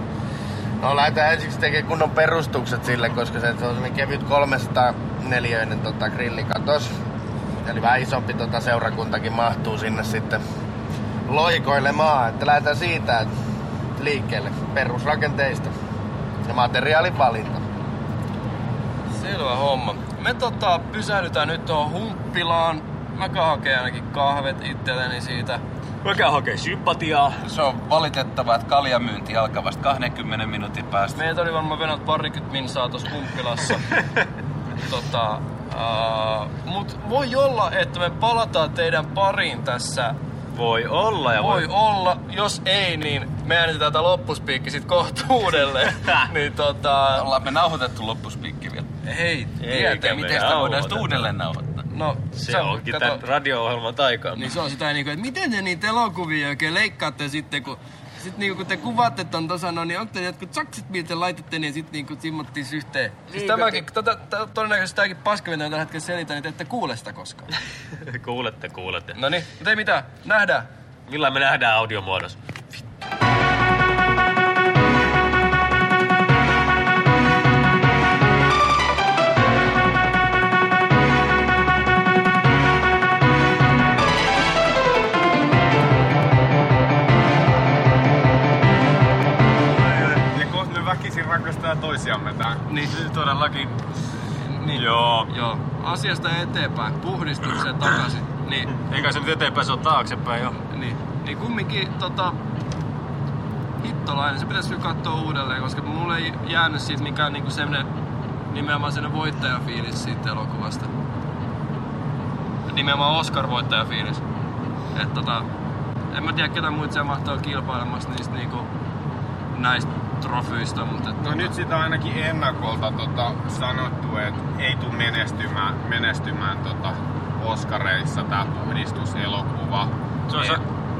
No lähdetään ensiksi tekemään kunnon perustukset sille, koska se on semmonen kevyt 304 tota, grillikatos. Eli vähän isompi tota, seurakuntakin mahtuu sinne sitten loikoilemaan. Että lähdetään siitä että liikkeelle perusrakenteista ja materiaalin valinta.
Selvä homma. Me tota, pysähdytään nyt tuohon humppilaan. Mä hakee ainakin kahvet itselleni siitä.
Mä käyn hakee sympatiaa.
Se on valitettavaa, että kaljamyynti alkaa vasta 20 minuutin päästä.
Meitä oli varmaan venot parikymmentä minsaa tuossa humppilassa. tota, uh, mut voi olla, että me palataan teidän pariin tässä
Voi olla ja
Voi olla, jos ei, niin me äänitetään tää loppuspiikki sit kohta uudelleen. niin tota...
Ollaan me nauhoitettu loppuspiikki vielä.
Hei, tietää, miten
sitä voidaan uudelleen nauhoittaa?
No,
Se onkin tämän radio-ohjelman taikaa.
Niin se on sitä niinku, että miten te niitä elokuvia oikein leikkaatte sitten, kun sit niinku kun te kuvaatte ton tosa, no niin onko te jotkut sakset, mitä te laitatte, niin sit niinku simmottis yhteen. Siis
Niin,
tämäkin, tätä, tätä, todennäköisesti tääkin paska, mitä tällä hetkellä selitän, niin te ette kuule sitä koskaan.
kuulette, kuulette.
no niin, mutta ei mitään, nähdään.
Millä me nähdään audiomuodossa?
Toisiamme tää.
Niin,
Todellakin.
niin.
Joo.
Joo, asiasta eteenpäin, puhdistukseen takaisin. Niin,
Eikä se nyt eteenpäin, se on taaksepäin jo.
niin, niin kumminkin tota, hittolainen, se pitäisi kyllä katsoa uudelleen, koska mulle ei jäänyt siitä mikään niinku semmonen nimenomaan semmonen voittajafiilis siitä elokuvasta. Nimenomaan Oscar-voittajafiilis. Et tota, en mä tiedä ketä muita siellä mahtaa kilpailemassa niistä niinku näistä trofyistä, mutta et,
No nyt sitä on ainakin ennakolta tota, sanottu, että ei tule menestymään, menestymään tota, Oscareissa tää puhdistuselokuva.
Se on se-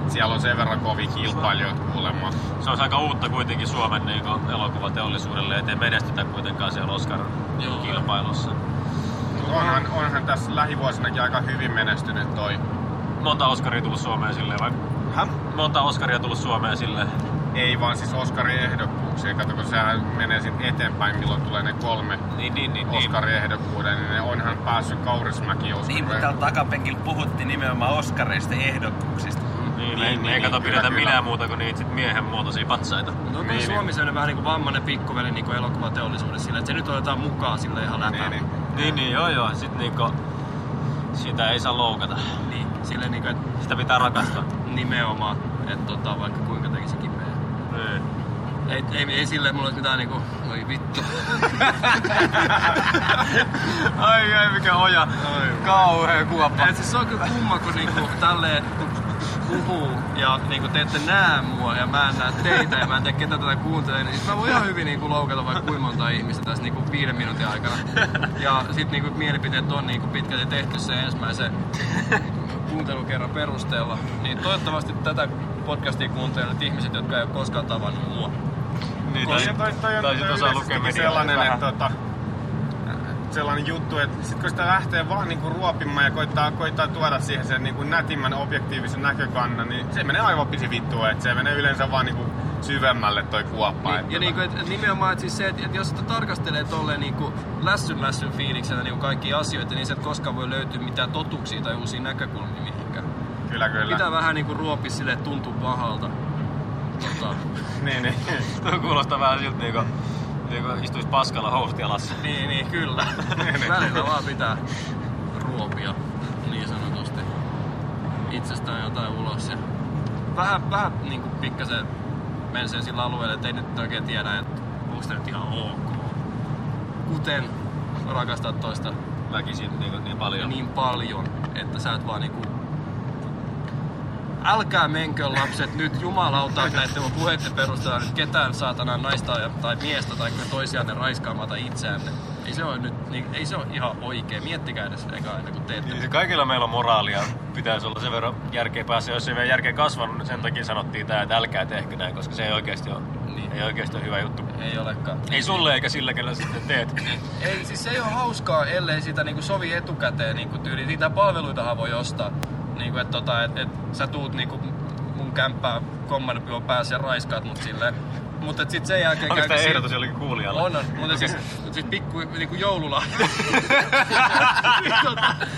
Siellä on sen verran kovin kilpailijoita kuulemma.
Se on aika uutta kuitenkin Suomen niin elokuvateollisuudelle, ettei menestytä kuitenkaan siellä Oscar-kilpailussa.
Onhan, onhan tässä lähivuosinakin aika hyvin menestynyt toi.
Monta Oscaria tullut Suomeen silleen vai?
Häh?
Monta Oscaria tullut Suomeen silleen.
Ei vaan siis Oscarin ehdokkuuksia. Kato, kun sehän menee sitten eteenpäin, milloin tulee ne kolme
Niin, niin, niin. niin.
Oscarin ehdokkuuden, niin ne onhan päässyt Kaurismäki
Niin, mutta takapenkillä puhuttiin nimenomaan Oskareista ja ehdokkuuksista.
Niin,
Niin,
niin,
niin,
ei kato
niin,
pidetä
kyllä,
minä
kyllä.
muuta kuin niitä sit miehen muotoisia patsaita.
No on
Niin,
Suomi sellainen vähän niinku vammainen pikkuveli niinku elokuvateollisuudessa sillä, että se nyt otetaan mukaan sille ihan läpää.
Niin, niin.
Niin, niin, joo joo. Sit niinku, sitä ei saa loukata.
niin sille niinku, että
Sitä pitää rakastaa.
nimenomaan, että tota, vaikka kuinka tekisi kipeä.
Niin.
Ei, ei, ei silleen, mulla olisi mitään niinku, oi vittu.
Ai ai mikä oja. Kauhea kuoppa.
Et siis se on kyllä kumma, kun niinku tälleen puhuu ja niinku te ette näe mua ja mä en näe teitä ja mä en tiedä ketä tätä kuuntelee, niin sit mä voin ihan hyvin niinku loukata vaikka kuinka monta ihmistä tässä niinku viiden minuutin aikana. Ja sit niinku mielipiteet on niinku pitkälti tehty sen ensimmäisen kuuntelukerran perusteella. Niin toivottavasti tätä podcastia kuuntelevat ihmiset, jotka ei ole koskaan tavannut mua.
Niin,
Toi, toi, toi on
tai sit osaa lukea
sellainen, että tota, sellainen juttu, että sit kun sitä lähtee vaan niinku ruopimaan ja koittaa, koittaa tuoda siihen sen niinku nätimmän objektiivisen näkökannan, niin se menee aivan pisi vittua, että se menee yleensä vaan niinku syvemmälle toi kuoppa.
Niin,
että
ja niinku, et, et nimenomaan, että siis se, että et jos sitä tarkastelee tolleen niinku lässyn lässyn fiiliksenä niinku kaikkia asioita, niin se et koskaan voi löytyä mitään totuuksia tai uusia näkökulmia mihinkään.
Kyllä, kyllä.
Pitää vähän niinku ruopia sille, että tuntuu pahalta. Tota,
Niin, niin.
Tuo kuulostaa vähän siltä niinku, niinku istuis paskalla hostialassa.
niin, niin, kyllä. Välillä vaan pitää ruopia, niin sanotusti. Itsestään jotain ulos. Ja vähän, vähän niinku pikkasen menen sillä alueella, että ei nyt oikein tiedä, että onko se nyt ihan ok. Kuten rakastaa toista
Väkisin niinku niin paljon.
niin paljon, että sä et vaan niinku... Älkää menkö lapset nyt jumalauta näiden mun puheiden perusteella nyt ketään saatana naista tai miestä tai toisianne raiskaamaan tai itseänne. Ei se ole nyt, niin, ei se ole ihan oikein. Miettikää edes eka ennen kuin teette.
Niin, kaikilla meillä on moraalia. Pitäisi olla sen verran järkeä päässä. Jos ei vielä järkeä kasvanut, niin sen takia sanottiin tää, että älkää tehkö näin, koska se ei oikeasti ole,
Niin.
ei oikeasti ole hyvä juttu.
Ei olekaan.
Ei sulle eikä sillä, kellä sitten teet.
Ei, siis se ei ole hauskaa, ellei sitä niinku sovi etukäteen niinku tyyli. Niitä palveluitahan voi ostaa. Niinku, että tota, et, et, sä tuut niinku mun kämppää kommandopilon päässä ja raiskaat mut silleen. Mutta sit sen jälkeen...
Onko tämä
si-
ehdotus jollekin kuulijalle?
On, on. Mutta siis, siis pikku niinku joululahja.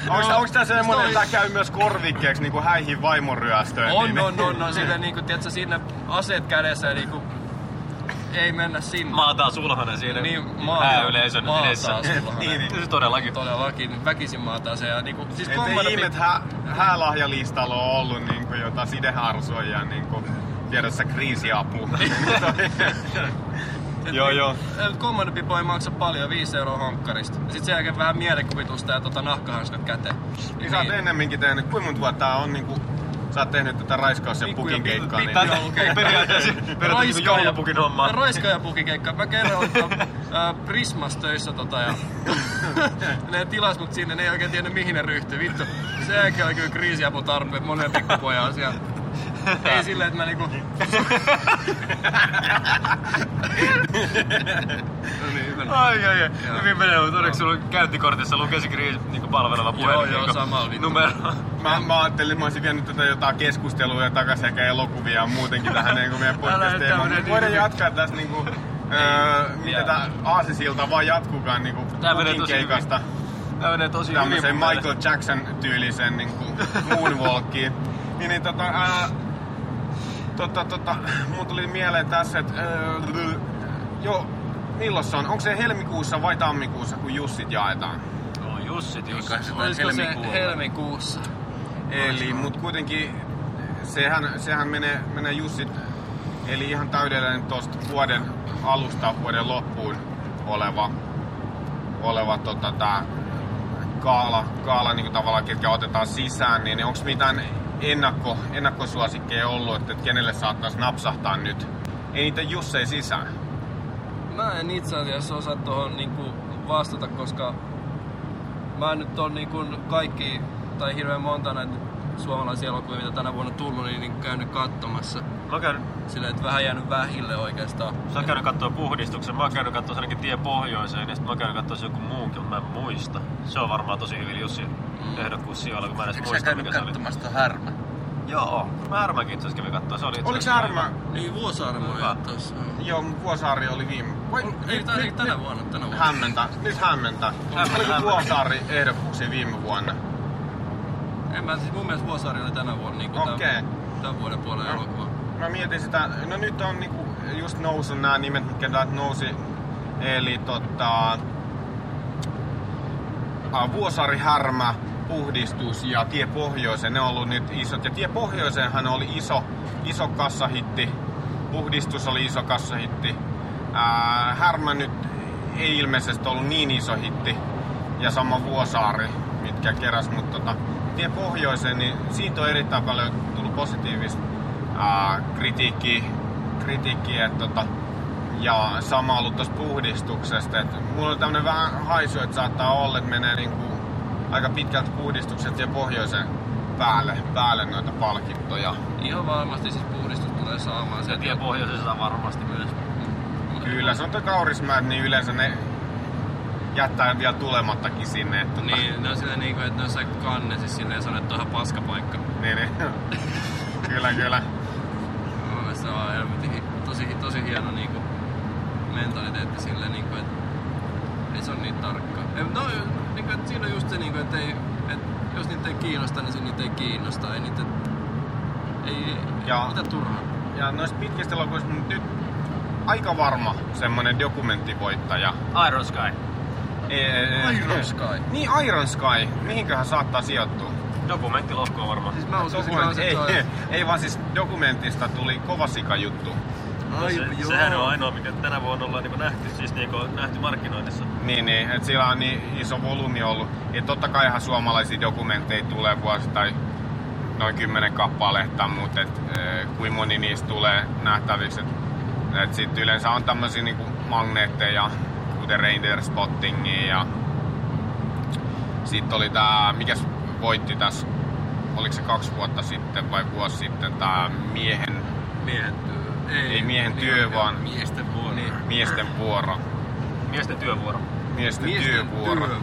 Onko, onko tää semmonen,
Siis
että tää käy myös korvikkeeksi niinku häihin vaimoryöstöön?
On,
niin,
on, on, on. Silleen niinku, tiedätkö, sinne aseet kädessä ja niinku... Ei mennä sinne.
Maataan sulhanen siinä
Niin, maataan-
hääyleisön
maataan
edessä. niin, niin. Se todellakin.
Todellakin väkisin maataan se ja niinku... Siis
Että
kommando-
ihme, että hä, häälahjalistalla on ollut niinku jota sideharsoja niinku tiedossa kriisiapu. joo, joo.
Command Pipo ei maksa paljon, 5 euroa hankkarista. Sitten sen jälkeen vähän mielikuvitusta ja tota nahkahanskat käteen.
Niin sä oot ennemminkin tehnyt, kuinka monta vuotta tää on niinku sä oot tehnyt tätä raiskaus- ja
Pikku- ja
pukin keikkaa, niin...
Tää periaatteessa periaatteessa joulupukin hommaa.
Raiskaaja pukikeikka. Mä kerran olin ää, Prismas töissä tota ja ne tilas mut sinne, ne ei oikein tiennyt mihin ne ryhtyi. Vittu, se jälkeen oli kyllä kriisiaputarpeet monen pikkupojan asia. Ei silleen, että mä niinku... no niin, hyvä.
Ai ai ai.
Joo.
Hyvin menee, mutta onneksi sulla käyntikortissa lukee se kriisi niinku palveleva puhelin.
Joo, joo,
niinku
sama vittu.
Numero.
Mä, mä ajattelin, mä olisin vienyt tätä jotain keskustelua ja takaisin ehkä elokuvia ja muutenkin tähän niin meidän
Älä nyt
podcastiin. voidaan
niinku-
jatkaa tässä niinku, öö, mitä tää aasisilta vaan jatkukaan niinku
Tää menee tosi
keikasta.
Tää menee tosi hyvin.
Tämmöiseen
mun
Michael Jackson tyylisen niinku moonwalkiin. Niin, niin tota, ää, tota, tota, mun tuli mieleen tässä, että öö, jo, milloin se on? Onko se helmikuussa vai tammikuussa, kun Jussit jaetaan?
No Jussit, Jussit.
Se
Helmikuulla.
helmikuussa?
Eli, mut kuitenkin sehän, sehän menee, menee Jussit, eli ihan täydellinen tosta vuoden alusta vuoden loppuun oleva, oleva tota, tää kaala, kaala niin tavallaan, ketkä otetaan sisään, niin onko mitään ennakko, ennakkosuosikkeja ollut, että kenelle saattaisi napsahtaa nyt? Ei niitä Jussei sisään.
Mä en itse asiassa osaa tuohon niinku vastata, koska mä en nyt on niinku kaikki, tai hirveän monta näitä suomalaisia elokuvia, mitä tänä vuonna tullut, niin, niin käynyt katsomassa.
Mä oon käynyt,
Silleen, että vähän jäänyt vähille oikeastaan.
sä oot käynyt kattoo puhdistuksen, mä oon käynyt kattoo ainakin tie pohjoiseen, ja sit mä oon käynyt kattoo joku muunkin, mutta mä en muista. Se on varmaan tosi hyvin Jussin ehdokkuus sijoilla, kun mä en edes
Eikö sä
muista
käynyt
mikä se oli.
katsomassa tuon härmä?
Joo, mä Härmäkin itse asiassa kävin kattoo. Se oli itse
Oliko Härmä?
Niin Vuosaaren mä
Hyvä.
olin tuossa.
Joo, Vuosaari oli viime. Vai,
Ei, tää, ei tänä vuonna, tänä vuonna.
Hämmentä. Nyt hämmentä.
Hämmentä,
Oliko. Vuosaari ehdokkuuksia viime vuonna?
En mä, siis mun mielestä Vuosaari oli tänä vuonna niin kuin
Okei.
tämän, tämän vuoden puolen
No.
elokuva.
Mä mietin sitä, no nyt on niinku just noussut nämä nimet, mitkä täältä nousi. Eli tota... Vuosaari, Härmä, Puhdistus ja Tie Pohjoiseen, ne on ollut nyt isot. Ja Tie Pohjoiseenhan oli iso, iso kassahitti. Puhdistus oli iso kassahitti. Ää, Härmä nyt ei ilmeisesti ollut niin iso hitti. Ja sama Vuosaari, mitkä keräs, mutta tota, Tie Pohjoiseen, niin siitä on erittäin paljon tullut positiivista ää, kritiikkiä, kritiikkiä että tota, ja sama ollut tuosta puhdistuksesta. Et mulla on tämmönen vähän haisu, että saattaa olla, että menee niinku aika pitkälti puhdistukset ja pohjoisen päälle, päälle noita palkintoja.
Ihan varmasti siis puhdistus tulee saamaan.
Se tie pohjoisessa varmasti myös.
Kyllä, se on toi Kaurismäet, niin yleensä ne jättää vielä tulemattakin sinne. Että tota,
Niin, ne on silleen niinku, että ne on jossain kanne, siis silleen sanoo, että on ihan paskapaikka.
niin, niin. kyllä, kyllä.
Se on helvetin tosi, tosi hieno niinku mentaliteetti silleen niinku, että ei se on niin tarkkaa. Ei, No, niinku, että siinä on just se niinku, että ei, et jos niitä ei kiinnosta, niin se niitä ei kiinnosta. Ei niitä, ei,
Ja-
mitä turhaa.
Ja noista pitkistä elokuvista mut nyt aika varma semmonen dokumenttivoittaja.
Iron Sky.
Ee,
Iron Sky.
Niin Iron Sky. Mihinköhän saattaa sijoittua?
Dokumenttilohko on varmaan.
Siis mä uskoisin
Dokument- ei,
että se
ei, ei vaan siis dokumentista tuli kova sika juttu.
Ai,
se,
joo.
sehän on ainoa, mikä tänä vuonna ollaan niin nähty, siis niin nähty markkinoinnissa.
Niin, niin että sillä on niin iso volyymi ollut. Ja totta kai ihan suomalaisia dokumentteja tulee vuosittain noin kymmenen kappaletta, mutta et, e, kuin moni niistä tulee nähtäviksi. Et, et sit yleensä on tämmöisiä niinku magneetteja, kuten Reindeer Spottingia ja sitten oli tää, mikäs voitti tässä, oliko se kaksi vuotta sitten vai vuosi sitten, tää miehen,
Miehen työ.
ei miehen työ, vaan
Miesten vuoro. Niin.
miesten vuoro.
Miesten työvuoro.
Miesten,
Miesten
työvuoro.
työvuoro.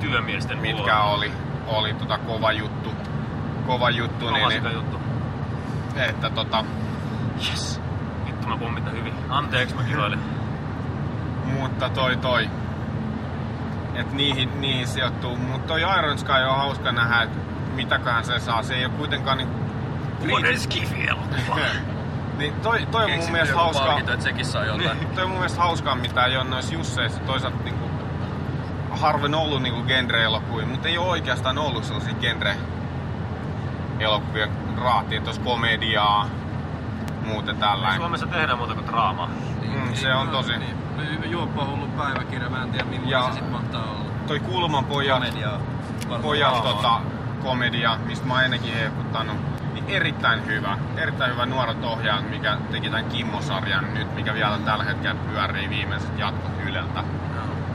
Työmiesten
mitkä
vuoro.
oli, oli tota kova juttu. Kova juttu,
Kova
niin,
juttu.
että tota,
Yes. Vittu mä pommitan hyvin. Anteeksi mä kiroilin.
mutta toi toi. Et niihin, niihin sijoittuu. Mutta toi Iron Sky on hauska nähdä, että mitäköhän se saa. Se ei ole kuitenkaan niin...
Vuoden skifi-elokuva.
niin toi, toi on mun mielestä hauskaa.
palkinto, että sekin saa jotain.
Niin, toi on mun mielestä hauskaa, mitä ei ole noissa Jusseissa. Toisaalta niinku, harvoin ollut niinku genre-elokuvia, mutta ei ole oikeastaan ollut sellaisia genre elokuvia raatiin tuossa komediaa, muuten tällainen.
Suomessa tehdään muuta kuin draamaa.
Mm, se on tosi.
Niin. Juoppa hullu päiväkirja, mä en tiedä millainen
Ja-
se sit mahtaa olla.
Toi Kulman pojat,
Komediaa. Varmaan
pojat tota, komedia, mistä mä oon ennenkin hehkuttanut, niin erittäin hyvä. Erittäin hyvä nuorot ohjaaja, mikä teki tämän Kimmo-sarjan nyt, mikä vielä tällä hetkellä pyörii viimeiset jatkot Yleltä.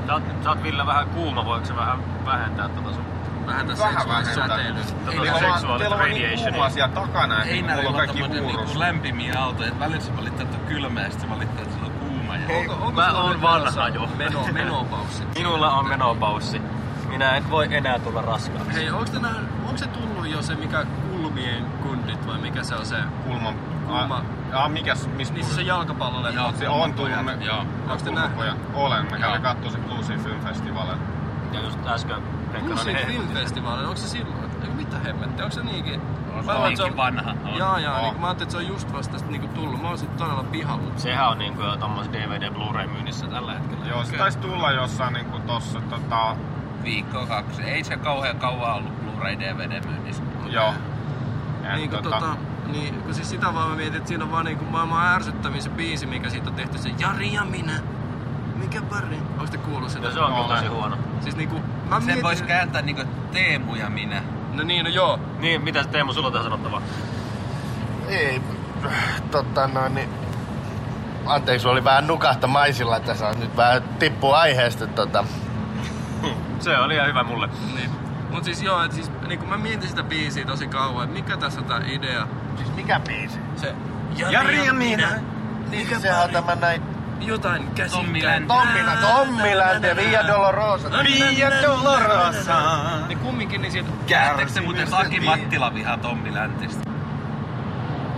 Sä oot, sä oot Ville vähän kuuma, voiko se vähän vähentää tota sun
Vähän tässä
Vähän
seksuaalista
vähentää.
säteilystä.
Tota seksuaalista
teillä on niin
radiationia.
takana, että mulla
Heinärillä
on
on
kaikki
niinku lämpimiä autoja, että välillä se valittaa, että on kylmä ja sitten se valittaa, että sillä on kuuma. Ja
Onko, onko
Mä oon vanha jo.
Meno, menopaussi.
Minulla on menopaussi. Minä en voi enää tulla raskaaksi.
Hei, onko, tänään, onko se tullut jo se mikä kulmien kundit vai mikä se on se?
Kulman.
Kulma.
Ah, mikäs, missä
Niissä se jalkapallolle.
Joo,
Se on tullut.
Joo.
Onks te
Kulmapojat. Olen. Mä kävin kattoo se Bluesin Film Festivalin.
Ja just äsken Noinen
Film
hehkutti.
Festival, onko se silloin? Eikö mitä hemmettiä, onko se niinkin?
On
että
niinkin vanha. On.
Jaa, jaa,
On.
niin, mä ajattelin, että se on just vasta sit niinku tullut. Mä olisin todella pihalla.
Sehän on niinku jo tommos DVD Blu-ray myynnissä tällä hetkellä.
Joo, se taisi tulla jossain niinku tossa tota...
Viikko kaksi. Ei se kauhean kauan ollut Blu-ray DVD myynnissä.
Joo. Et
Niin, kun, tota, niin, kun siis sitä vaan mä mietin, että siinä on vaan niinku maailman ärsyttävin se biisi, mikä siitä on tehty, se Jari ja minä. Mikä pari? Onko te kuullut sitä?
Ja se on kyllä tosi huono.
Siis niinku, mä
Sen
mietin...
vois kääntää niinku Teemu ja minä.
No niin, no joo.
Niin, mitä Teemu sulla on tähän sanottavaa?
Ei, tota noin, niin... Anteeksi, oli vähän nukahtamaisilla tässä. Nyt vähän tippuu aiheesta tota.
Se oli ihan hyvä mulle.
Niin. Mut siis joo, et siis niinku mä mietin sitä biisiä tosi kauan, että mikä tässä on tää idea.
Siis mikä biisi?
Se
Jari ja minä.
Niin,
Mikä
sehän on
pari?
tämä näin...
Jotain
Tommi
käsikään.
Länti.
Tommila, Tommilänti ja Via Dolorosa.
Via Dolorosa.
Niin kumminkin niin sieltä...
Se muuten Aki Mattila vihaa Tommi Läntistä?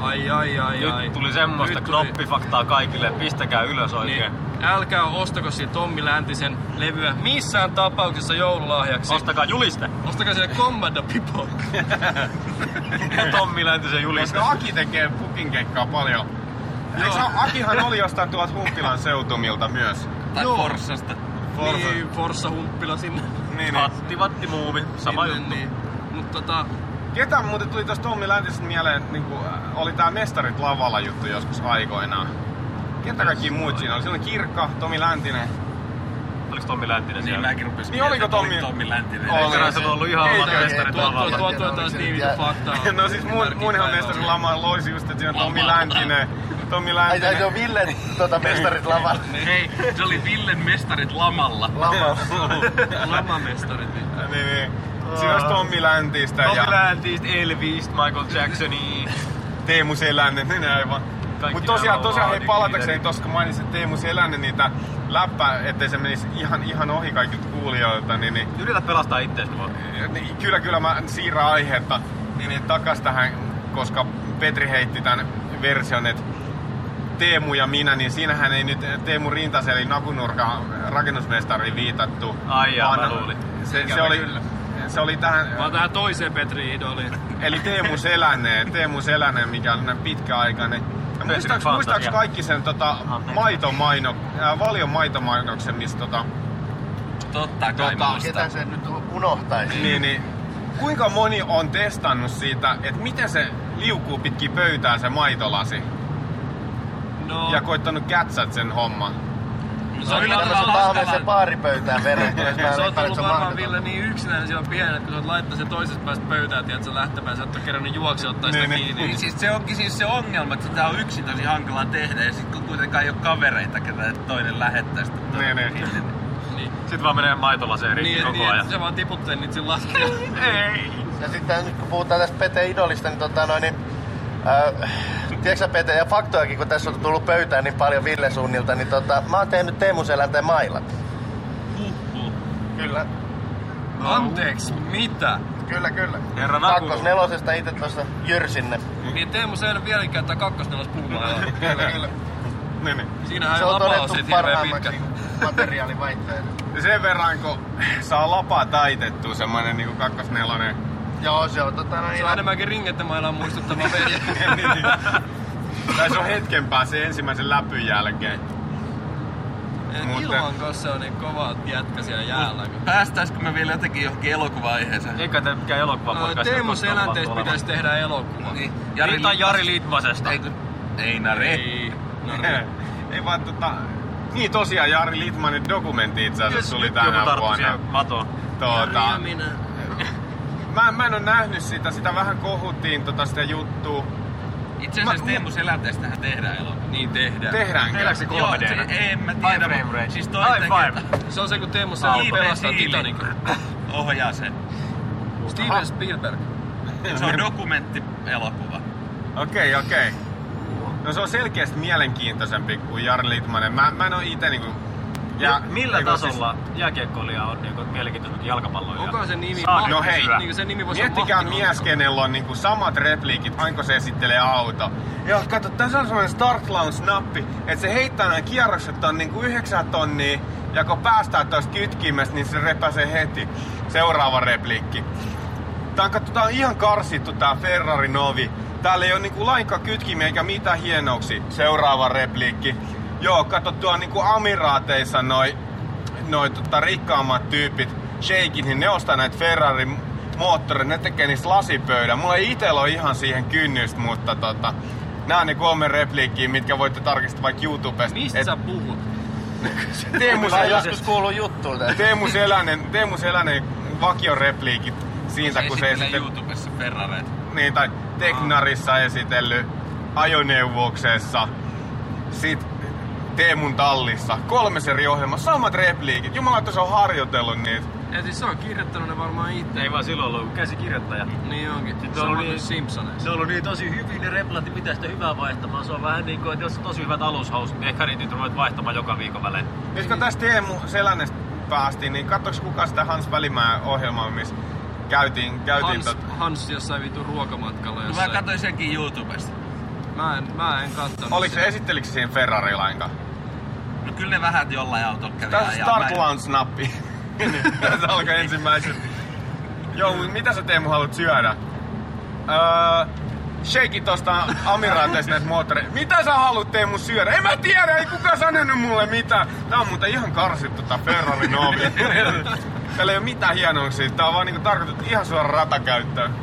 Ai ai ai ai.
Nyt tuli semmoista
Nyt tuli-
knoppifaktaa kaikille. Pistäkää ylös oikein.
Niin, älkää ostako siitä Tommi Läntisen levyä missään tapauksessa joululahjaksi.
Ostakaa juliste.
Ostakaa sille Commando Pipo.
Tommi Läntisen juliste.
Koska Aki tekee pukinkeikkaa paljon. Eikö se- Akihan oli jostain tuolta Humppilan seutumilta myös.
Tai
Joo.
Forssasta.
Forsa.
Niin, Forssa humppila sinne.
Niin, niin.
Hatti, vatti, muuvi. Sama
sinne,
juttu.
Niin. Mut tota,
Ketä muuten tuli tosta Tommi Läntisestä mieleen, niin kuin, oli tää Mestarit lavalla juttu joskus aikoinaan. Ketä kaikki muut siinä oli? Siinä oli Kirkka, Tomi Läntinen.
Oliko Tommi Läntinen
Niin
siellä?
mäkin rupesin
Niin oliko Tommi-
Tommi Läntinen.
Oli.
Kerran se on ollut ihan oma
ei,
mestari
ei,
tuo, tuo, taas tiivistä faktaa.
No siis
on.
Mestarin lama loisi just, että siinä on Tommi
Lama.
Läntinen. Tommi
Ai, ai, se
Läntinen.
on Ville tota mestarit lavalla.
Hei, se oli Villen mestarit lamalla.
Lavalla.
Lamamestarit. niin.
Niin, niin. Siinä olisi Tommi Läntistä
Tommi Läntistä, Elvis, Michael Jacksoni.
Teemu Selänen. Niin aivan.
Kaikki
Mutta tosiaan, tosiaan hei, palatakseni tossa, kun mainitsin Teemu Selänen niitä läppää, ettei se menisi ihan, ihan ohi kaikilta kuulijoilta, niin, niin
Yritä pelastaa itseäsi vaan.
Niin, kyllä, kyllä mä siirrän aihetta niin, niin takas tähän, koska Petri heitti tämän version, että Teemu ja minä, niin siinähän ei nyt Teemu Rintasel eli Nakunurka rakennusmestariin viitattu.
Ai jaa, mä
vaan
luulin.
Se, se, oli,
kyllä.
Se oli tähän,
Vaan tähän toiseen Petri idoliin.
eli Teemu Selänen, Teemu Selänen, mikä on näin pitkäaikainen. Ja Muistaaks, muistaaks kaikki sen tota, maitomaino, äh, valion maitomainoksen, missä tota,
Totta kai
Tota,
muista.
Ketä se nyt unohtaisi?
Niin, niin. Kuinka moni on testannut siitä, että miten se liukuu pitkin pöytää se maitolasi
No,
ja koittanut kätsät sen homman?
Se on yllättävän
tahmeeseen
hankala.
baaripöytään verrattuna.
Se on tullut varmaan. Ville niin yksinäinen siellä pienen, että kun sä oot laittanut sen toisesta päästä pöytään, tiedät sä lähtöpään, sä et oo kerännyt juokse ottaa sitä
Niin, niin.
kiinni.
Niin
Niin,
siis se onkin siis se ongelma, että sitä on yksin tosi hankala tehdä ja sit kun kuitenkaan ei ole kavereita, ketä toinen lähettää sitä
Niin,
toinen
niin.
niin,
Sitten vaan menee maitolaseen
niin,
koko
niin
ajan.
että se vaan tiputtelee niitä siinä laskijalla.
Ei.
Ja sitten nyt kun puhutaan tästä Pete Idolista, niin tota noin, niin Äh, tiedätkö Pete, ja faktojakin, kun tässä on tullut pöytään niin paljon Ville suunnilta, niin tota, mä oon tehnyt Teemu Selänteen mailat. Kyllä,
Anteeksi, mitä?
kyllä, kyllä.
Herra Nakulu.
Kakkos nelosesta itse tuossa jyrsinne.
Niin Teemu se ei ole vieläkään käyttää kakkosnelos puhumaan.
Kyllä, kyllä.
Niin, niin.
Siinähän
Se on todettu parhaimmaksi materiaalivaihtoehdoksi.
Ja Sen verran, kun saa lapaa taitettua semmoinen niinku kakkosnelonen.
Joo, se on tota noin.
Se on enemmänkin ringettemailaan muistuttava veli.
niin, niin. Tai se on hetken päässä ensimmäisen läpyn jälkeen. Mutta-
Ilman, koska se on niin kova jätkä siellä jäällä. kun-
Päästäisikö me vielä jotenkin johonkin elokuvaiheeseen?
Eikä te mikään elokuva
No,
podcast.
Teemu Selänteistä pitäisi tehdä elokuva.
Niin,
Jari, tai
Litmas-
Jari Litmasesta.
Ei, kun- Einari.
Ei. No,
Ei vaan tota... Niin tosiaan Jari Litmanin dokumentti itse asiassa tuli
Joku
tänä
tarttu
vuonna.
siihen matoon.
Tuota,
Jari ja minä.
Mä, mä en oo nähnyt sitä, sitä vähän kohuttiin tota sitä juttua.
Itse asiassa
Mä-
Teemu Selänteestähän tehdään elokuva.
Niin tehdään.
Tehdäänkö?
Tehdäänkö se
Joo,
3D?
se, en mä
High
tiedä.
frame
mut
rate.
Siis
High
toinen
five.
Se on se, kun Teemu Selänne
Steven
pelastaa Titanicin.
ohjaa sen.
Steven Spielberg.
Se on dokumenttielokuva.
Okei, okei. No se on selkeästi mielenkiintoisempi kuin Jari Litmanen. Mä, mä en oo ite niinku...
Ja millä
niinku
tasolla jääkiekkoilija on mielenkiintoisempi kuin jalkapalloilija?
Onko se nimi?
Saa
No hei.
Niin kuin se nimi voisi
Miettikää mies, kenellä on niinku samat repliikit, aina se esittelee auto. Ja kato, tässä on semmoinen start launch-nappi, että se heittää nämä kierrokset on niinku 9 tonnia, ja kun päästään tuosta kytkimestä, niin se repäsee heti. Seuraava repliikki. Tää on, katso, tää on ihan karsittu tää Ferrari Novi. Täällä ei ole niinku lainkaan kytkimiä eikä mitään hienouksia. Seuraava repliikki. Joo, kato tuo niinku amiraateissa noi, noi tota, rikkaammat tyypit, sheikin, niin ne ostaa näitä Ferrari moottoreita, ne tekee niistä lasipöydän. Mulla ei itellä ole ihan siihen kynnystä, mutta tota, nää on ne kolme repliikkiä, mitkä voitte tarkistaa vaikka YouTubesta.
Mistä
Et
sä puhut?
Teemu,
joskus juttuun.
Teemu Selänen, Teemu Selänen vakiorepliikit siitä, kun se
esittelee YouTubessa Ferrareita.
niin, tai Teknarissa esitellyt ajoneuvoksessa, sit Teemun tallissa, kolmes eri ohjelma, samat repliikit. Jumala, että se on harjoitellut niitä.
Ja siis se on kirjoittanut ne varmaan itse.
Ei vaan silloin ollut käsikirjoittaja.
Niin onkin.
Sitten
Sama
on
kuin
niin-
Simpsoneissa.
Ne on ollut niin tosi hyvin ne replat, niin mitä sitä hyvää vaihtamaan. Se on vähän niin kuin, että jos on tosi hyvät alushausut, niin ehkä niitä ruvet vaihtamaan joka viikon välein.
Nyt kun tästä Teemu Selänestä päästiin, niin katsoks kuka sitä Hans Välimäen ohjelmaa, missä käytiin, käytiin
Hans,
tot...
Hans jossain vitu ruokamatkalla
No mä
jossain.
katsoin senkin YouTubesta.
Mä en, mä en kattonut
Oliko se, esittelikö se siihen Ferrari lainkaan?
No kyllä ne vähän jollain autolla kävi
Tässä. Start
Mä en-
Launch-nappi. se alkoi ensimmäisen. Joo, mitä sä Teemu haluat syödä? Öö, Sheikki tosta Amiraateista näitä moottoreita. Mitä sä haluat Teemu syödä? En mä tiedä, ei kukaan sanonut mulle mitään. Tää on muuten ihan karsittu tää Ferrari Novi. Täällä ei oo mitään hienouksia. Tää on vaan niinku tarkoitettu ihan suora ratakäyttöön.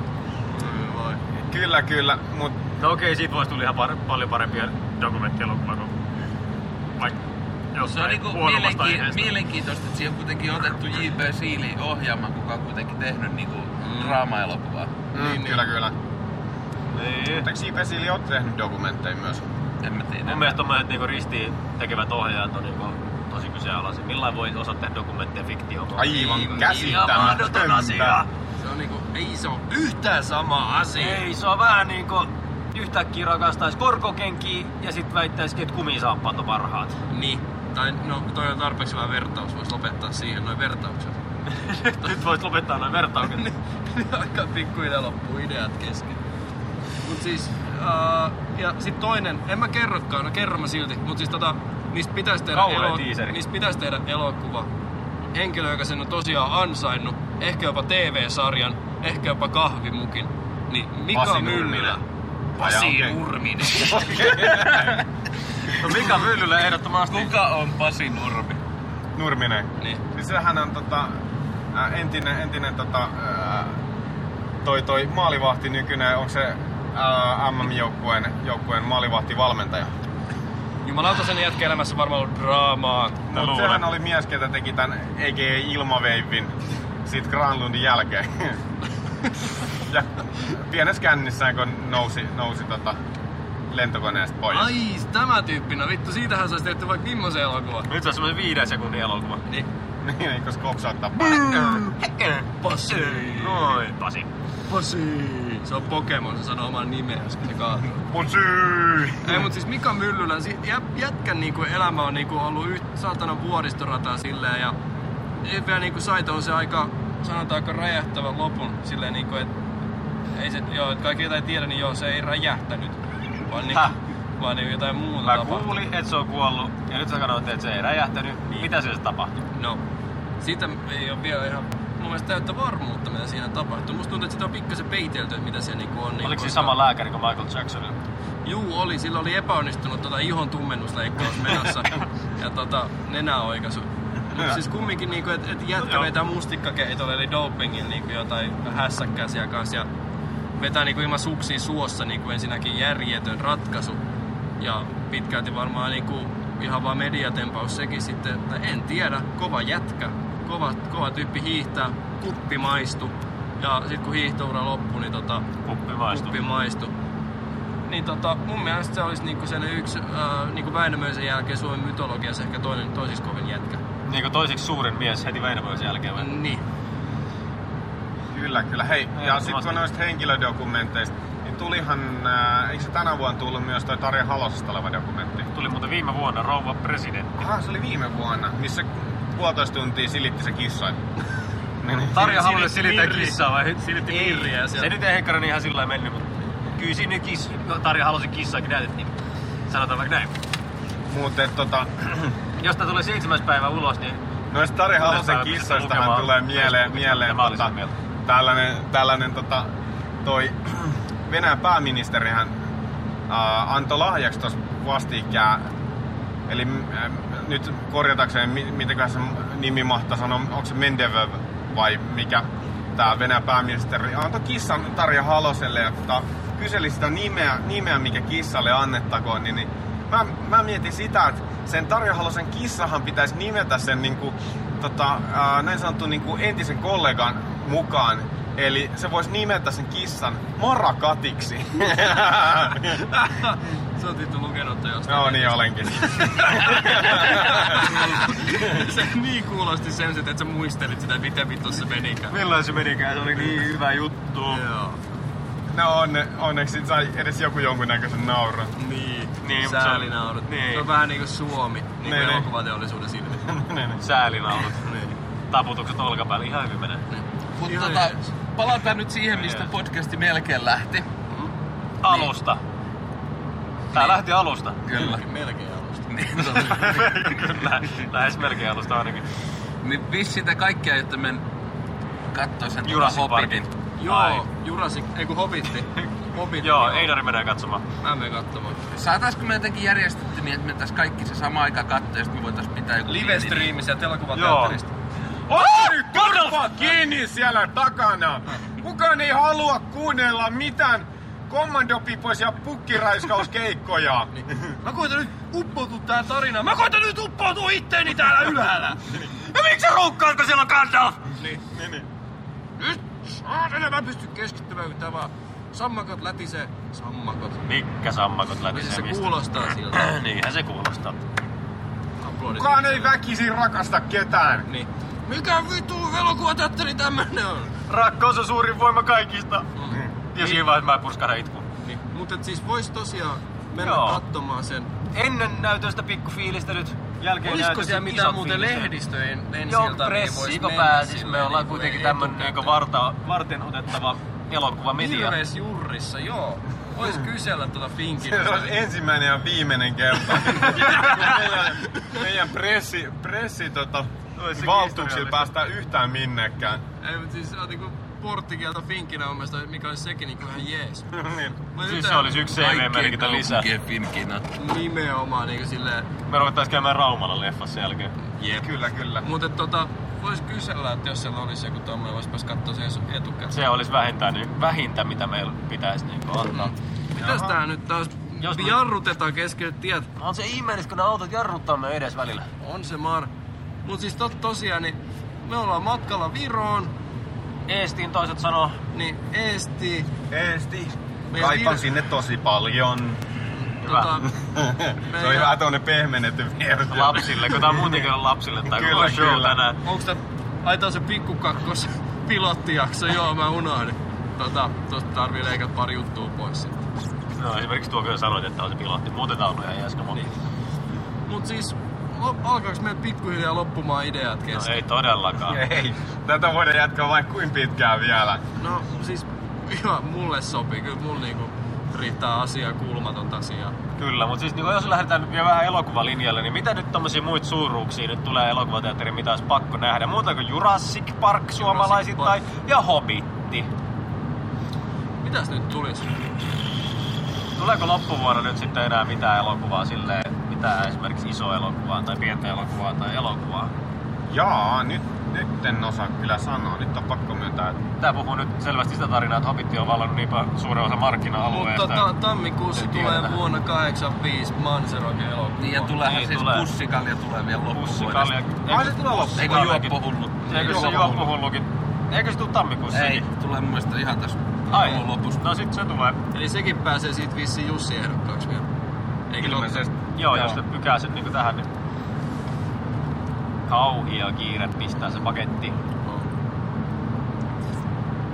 Voi.
Kyllä, kyllä, mut
No okei, siitä voisi tulla ihan par- paljon parempia dokumenttielokuvia kuin vaikka
Se on niinku mielenki-
aiheesta.
mielenkiintoista, että siihen on kuitenkin otettu J.P. Seelin ohjaama, kuka on kuitenkin tehnyt niinku draama-elokuvaa.
mm,
Niin,
kyllä,
niin.
kyllä.
Niin.
Mutta eikö J.P. Seeley oo tehnyt dokumentteja myös?
En mä tiedä.
Mun mielestä tommoset niinku ristiin tekevät ohjaajat on niinku tosi kyseenalaisia. Millään voi osaa tehdä dokumentteja fiktioon?
Aivan käsittämätöntä.
Se on niinku, ei se on yhtään sama asia.
Ei, se on vähän niinku yhtäkkiä rakastaisi korkokenkiä ja sit väittäisikin, että kumisaappaat on parhaat.
Niin. Tai no toi on tarpeeksi hyvä vertaus, vois lopettaa siihen noin vertaukset.
Nyt voit lopettaa noin vertaukset.
Aika pikkuhiljaa loppuu ideat kesken. Mut siis, uh, ja sit toinen, en mä kerrokaan, no kerron mä silti, mut siis tota, niistä pitäisi tehdä, niistä pitäisi tehdä elokuva. Henkilö, joka sen on tosiaan ansainnut, ehkä jopa TV-sarjan, ehkä jopa kahvimukin. Niin Mika
Pasi
Myllylä.
Nurminen.
Pasi. Nurminen.
No Mika Myllylä ehdottomasti.
Kuka on Pasi Nurmi?
Nurminen.
niin.
Siis sehän on tota, entinen, entinen tota, toi, toi maalivahti nykyinen, onko se MM-joukkueen joukkueen maalivahtivalmentaja?
Jumalauta sen jätkäelämässä varmaan ollut draamaa.
Mutta
luulen.
sehän oli mies, ketä teki tän EG Ilmaveivin siitä Granlundin jälkeen. ja pienessä kännissään, kun nousi, nousi tota, lentokoneesta pois.
Ai, tämä tyyppi, no vittu, siitähän saisi tehty vaikka millaisen elokuvan.
Nyt se on semmoinen viiden sekunnin elokuva.
Niin.
niin, koska kopsauttaa
Pasi.
Noin, Pasi.
Pasi. Se on Pokemon, se sanoo oman nimensä, kun se kaatuu.
Putsi!
Ei, mut siis Mika Myllylä, jätkän niinku elämä on niinku ollut yht, saatana vuoristorataa silleen ja ei vielä niinku sai se aika, sanotaanko räjähtävän lopun silleen niinku, et ei se, joo, kaikki jotain tiedä, niin joo, se ei räjähtänyt, vaan niinku,
Häh?
vaan niinku jotain muuta
Mä
tapahtui.
kuulin, että se on kuollut ja nyt sä sanoit, että se ei räjähtänyt. Mitä se tapahtui?
No, siitä ei ole vielä ihan mun mielestä täyttä varmuutta, mitä siinä tapahtuu. Musta tuntuu, että sitä on pikkasen peitelty, että mitä se niinku on. Niin
Oliko se
koska-
sama lääkäri kuin Michael Jacksonilla?
Juu, oli. Sillä oli epäonnistunut tota ihon tummennusleikkaus menossa ja tota, nenäoikaisu. Mutta siis kumminkin, niinku, että et jätkä vetää mustikkakeitolle eli dopingin niinku jotain hässäkkää siellä kanssa ja vetää niinku ilman suksia suossa niinku ensinnäkin järjetön ratkaisu. Ja pitkälti varmaan niinku ihan vaan mediatempaus sekin sitten, että en tiedä, kova jätkä, kova, kova tyyppi hiihtää, kuppi maistu. Ja sit kun hiihtoura loppui, niin tota,
Kuppi maistuu.
kuppi maistui. Niin tota, mun mielestä se olisi niinku sen yksi, äh, niinku Väinämöisen jälkeen Suomen mytologiassa ehkä toinen toisiksi kovin jätkä.
Niinku toiseksi suurin mies heti Väinämöisen jälkeen vai?
Niin.
Kyllä, kyllä. Hei, ja
Ehdottomasti.
sitten kun noista henkilödokumenteista, niin tulihan, ää, eikö se tänä vuonna tullut myös toi Tarja Halosesta oleva dokumentti?
Tuli muuten viime vuonna Rouva Presidentti.
Aha, se oli viime vuonna, missä puolitoista tuntia silitti se kissa. Niin.
Tarja Halonen
Silitti
kissaa vai?
Silitti sieltä.
Se nyt ei Henkkanen ihan sillä lailla mennyt, mutta kyllä siinä kiss, no, Tarja Halosen kissaakin näytettiin. Sanotaan vaikka näin.
Mutta tota,
Jos tää tulee seitsemäs päivä ulos, niin
noista Tarja
Tulee
Halosen kissoistahan tulee mieleen, mieleen
mitä mä olin
tota,
sen mieltä.
Tällainen, tällainen tota, toi Venäjän pääministerihän äh, antoi lahjaksi tuossa vastikään Eli äh, nyt korjatakseen, mi- mitenköhän se nimi mahtaa sanoa, onko se Mendevev vai mikä tämä Venäjän pääministeri? Antoi kissan Tarja Haloselle ja tota, kyseli sitä nimeä, nimeä, mikä kissalle annettakoon, niin, niin mä, mä mietin sitä, että sen Tarja Halosen kissahan pitäisi nimetä sen niinku, tota, näin sanottu niinku entisen kollegan mukaan. Eli se voisi nimetä sen kissan Marakatiksi.
Sä oot vittu lukenut jostain.
no niin, olenkin.
se niin kuulosti sen, että sä muistelit sitä, miten vittu se menikään.
milloin se menikään? Se oli niin hyvä juttu.
Joo.
No onne, onneksi sai edes joku jonkunnäköisen nauran.
Niin.
Niin, mutta se on-
Säälinaurut.
niin.
Se on vähän niinku Suomi. Niinku
Niin, niin.
elokuvateollisuuden silmissä.
Säälinaurut.
niin.
Taputukset olkapäälle. Ihan hyvin menee.
Mutta
Ihan
tota, palataan nyt siihen, mistä podcasti melkein lähti.
Alusta. Tää lähti alusta.
Kyllä.
Melkein alusta.
Niin,
Kyllä. Lähes melkein alusta ainakin.
niin vissiin te kaikki aiotte men katsoa sen
Jurassic
Hobbitin.
Joo,
Ai.
Jurassic, ei kun Hobitti. Hobitti.
Joo, Einari menee katsomaan.
Mä menen katsomaan.
Saataisko me jotenkin järjestetty niin, että me tässä kaikki se sama aika katsoa ja sitten me voitais pitää joku
Live
pieni-
streami sieltä elokuvateatterista.
Oi, turpa kiinni siellä takana! Kukaan ei halua kuunnella mitään kommandopipoisia ja pukkiraiskauskeikkoja.
Mä koitan nyt uppoutua tähän tarinaan. Mä koitan nyt uppoutua itteeni täällä ylhäällä.
Ja miksi sä kun siellä on Gandalf?
Niin, niin, niin. Nyt saatana mä pystyn keskittymään, kun tää vaan sammakot lätisee. Sammakot.
Mikkä sammakot lätisee
se
mistä?
kuulostaa siltä?
Niinhän se kuulostaa.
Aplodit.
Kukaan ei väkisin rakasta ketään.
Niin. Mikä vittu elokuvateatteri tämmönen on?
Rakkaus on suurin voima kaikista.
Mm.
Ja siinä vaiheessa mä purskahdan itkuun.
Niin. Mutta et siis vois tosiaan mennä
Joo.
katsomaan sen.
Ennen näytöstä pikkufiilistä nyt. Jälkeen
Olisiko
näytöstä
siellä mitään muuten lehdistöjen ensi
Joo, pressi, kun
mennä
pääsis. Me ollaan
niinku
kuitenkin tämmönen varta, varten otettava elokuvamedia.
Ilves Jurrissa, joo. Vois kysellä tuota Finkin.
Se on ensimmäinen ja viimeinen kerta. meidän, meidän pressi, pressi tota,
Olisi
valtuuksilla päästään yhtään minnekään.
Ei, mutta siis se on niinku porttikieltä Finkinä mun mielestä, mikä olisi sekin niinku ihan jees.
niin.
Mä
Siis se olisi yksi CV-merkintä lisää.
kaupunkien Finkina.
Nimenomaan niinku silleen,
Me ruvettais käymään Raumalla leffassa sen jälkeen.
jep.
Kyllä, kyllä.
Mutta tota, vois kysellä, että jos siellä olisi joku tommonen, vois kattoo sen etukäteen.
Se olisi vähintään, niin, vähintä, mitä meillä pitäisi niinku antaa.
Mitäs tää nyt taas
Jos me-
jarrutetaan keskelle tiet?
On se ihmeellis, kun ne autot jarruttaa me edes välillä.
On se mar. Mut siis tot, tosiaan, niin me ollaan matkalla Viroon,
Eestiin toiset sanoo,
niin Eesti,
Eesti.
Meidän
Kaipaan
vir-
sinne tosi paljon.
Hyvä.
tota,
Se on hyvä tuonne pehmennetty versio.
lapsille, kun tää on muutenkin on lapsille tää
Kyllä,
koko show
kyllä.
tänään.
Onks tää, ai tää on se pikkukakkos pilottijakso, joo mä unohdin. Tota, tosta tarvii leikata pari juttua pois sitten.
No esimerkiksi tuo kyllä sanoit, että on se pilotti. Muuten tää on ollut ihan jäskä moni.
Mut siis, alkaaks meillä pikkuhiljaa loppumaan ideat
No
kesken?
ei todellakaan.
Ei, tätä voidaan jatkaa vaikka kuin pitkään vielä.
No siis, ihan mulle sopii. Kyllä mulla niinku riittää asiaa, kulmaton asiaa.
Kyllä, mutta siis niin jos lähdetään nyt vielä vähän elokuvalinjalle, niin mitä nyt tommosia muita suuruuksia nyt tulee elokuvateatteriin, mitä olisi pakko nähdä? Muuta kuin Jurassic Park suomalaisittain ja Hobbitti.
Mitäs nyt tulis?
Tuleeko loppuvuonna nyt sitten enää mitään elokuvaa silleen, mitään esimerkiksi isoa elokuvaa tai pientä elokuvaa tai elokuvaa?
Jaa, nyt, nyt en osaa kyllä sanoa. Nyt on pakko myöntää, että
Tää puhuu nyt selvästi sitä tarinaa, että Hobbitti on vallannut niin paljon suuren osa markkina-alueesta.
Mutta ta- tammikuussa tulee
tiedetä.
vuonna 85 Manserokin elokuva.
Niin ja tuleehan
Niin,
siis
tulee.
pussikalja tulee vielä
Pussikalja.
loppuvuodesta.
Ai se tulee loppuun.
Eikö juoppohullut?
Eikö se
Juoppohullu.
juoppohullukin Eikö se tuu tammikuussa?
Ei, tulee mun mielestä ihan tässä
Ai,
lopussa.
no sit se tulee.
Eli sekin pääsee siitä vissiin Jussi ehdokkaaksi vielä. Eikö
Ilmeisesti.
Joo, jos ne pykää sen niinku tähän, niin kauhia kiire pistää se paketti.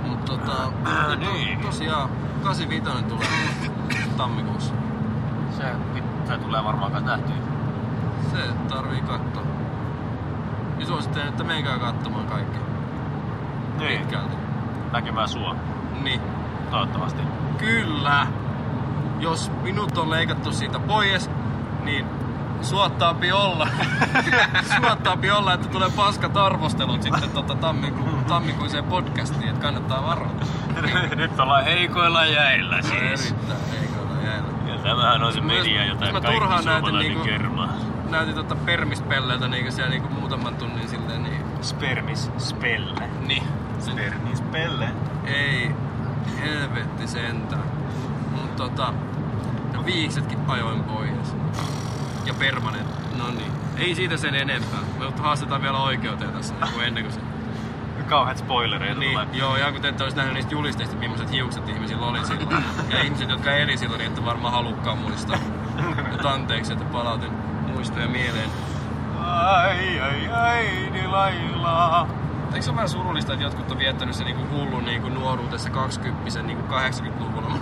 Mutta tota,
Äh,
niin.
niin.
to, tosiaan 85 tulee tammikuussa.
Se, se tulee varmaan kans nähtyä.
Se tarvii katsoa. Ja suosittelen, että menkää katsomaan kaikki.
Niin,
Pitkälti.
näkemään sua.
Niin.
Toivottavasti.
Kyllä. Jos minut on leikattu siitä pois, niin suottaapi olla. suottaapi olla, että tulee paskat arvostelut sitten tota tammiku, tammikuiseen podcastiin, että kannattaa varoa.
Nyt ollaan heikoilla jäillä siis.
Erittäin heikoilla jäillä.
Ja tämähän on se media, jota
mä
kaikki
turhaan näytin
suomalainen
niinku-
kermaa.
Näytin tota permispelleiltä niinku siellä niinku muutaman tunnin silleen niin.
Spermis spelle.
Niin. Se,
Spermis pelle.
ei, helvetti sentään. Mut tota, viiksetkin ajoin pois. Ja permanent. No niin. Ei siitä sen enempää. Me haastetaan vielä oikeuteen tässä niinku ennen kuin se.
Kauheat spoilereita
Niin,
tulee.
joo, ja kun te ette olisi nähnyt niistä julisteista, millaiset hiukset ihmisillä oli silloin. Ja ihmiset, jotka eli silloin, niin ette varmaan halukkaan muistaa. Anteeksi, että palautin muistoja mieleen.
Ai, ai, ai, ni laila.
Eikö se ole vähän surullista, että jotkut on viettänyt se niinku hullun niinku nuoruutessa 20 niinku 80-luvulla?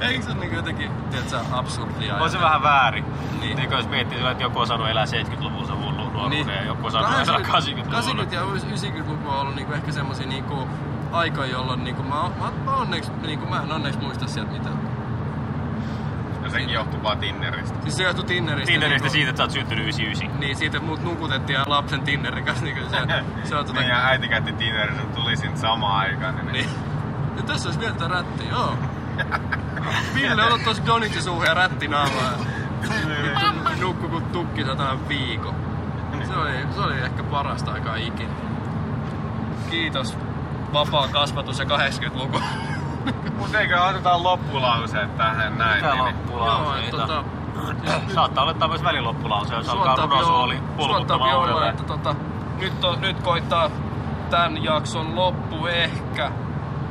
Eikö se ole niinku jotenkin, tiedätkö, absurdia?
On se vähän väärin.
Niin.
Niin. niin jos miettii, että joku on saanut elää 70-luvulla hullu nuoruuden ja joku on saanut elää 80-luvulla.
80 ja 90-luku on ollut niinku ehkä semmosia niinku aikoja, jolloin niinku mä, mä, mä, onneksi, niinku, mä en onneksi muista sieltä mitään.
Sekin johtuu vaan Tinneristä.
Siis se johtui Tinneristä.
Tinneristä
niinku-
siitä, että sä oot syntynyt 99.
Niin, siitä mut nukutettiin ja lapsen Tinnerin kanssa. Niin se, se on tota...
Meidän äiti käytti Tinneristä, tuli siinä samaan aikaan. Niin,
Niin. Ja tässä olisi vielä tää rätti, joo. Ville, ota tos donitsi suuhun ja rätti naamaa. Vittu nukku kun tukki sataan viikon. Se oli, se oli ehkä parasta aikaa ikinä. Kiitos. Vapaa kasvatus ja 80-luku.
Mutta eikö otetaan loppulauseet tähän näin?
Mitä
niin-
Joo,
loppulauseita?
että tota...
Saattaa olla myös väliloppulause, jos alkaa runosuoli
olla,
uudelleen.
että tota, nyt, on, nyt koittaa tämän jakson loppu ehkä.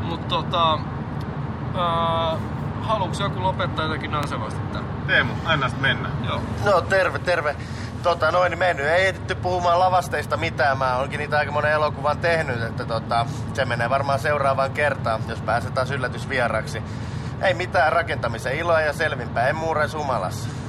Mutta tota... Ää, haluatko joku lopettaa jotakin nasevasti tää?
Teemu, anna sit mennä.
Joo.
No terve, terve. Tota noin, niin me nyt ei ehditty puhumaan lavasteista mitään. Mä oonkin niitä aika monen elokuvan tehnyt, että tota, se menee varmaan seuraavaan kertaan, jos pääset taas yllätysvieraksi. Ei mitään rakentamisen iloa ja selvinpäin muures humalassa.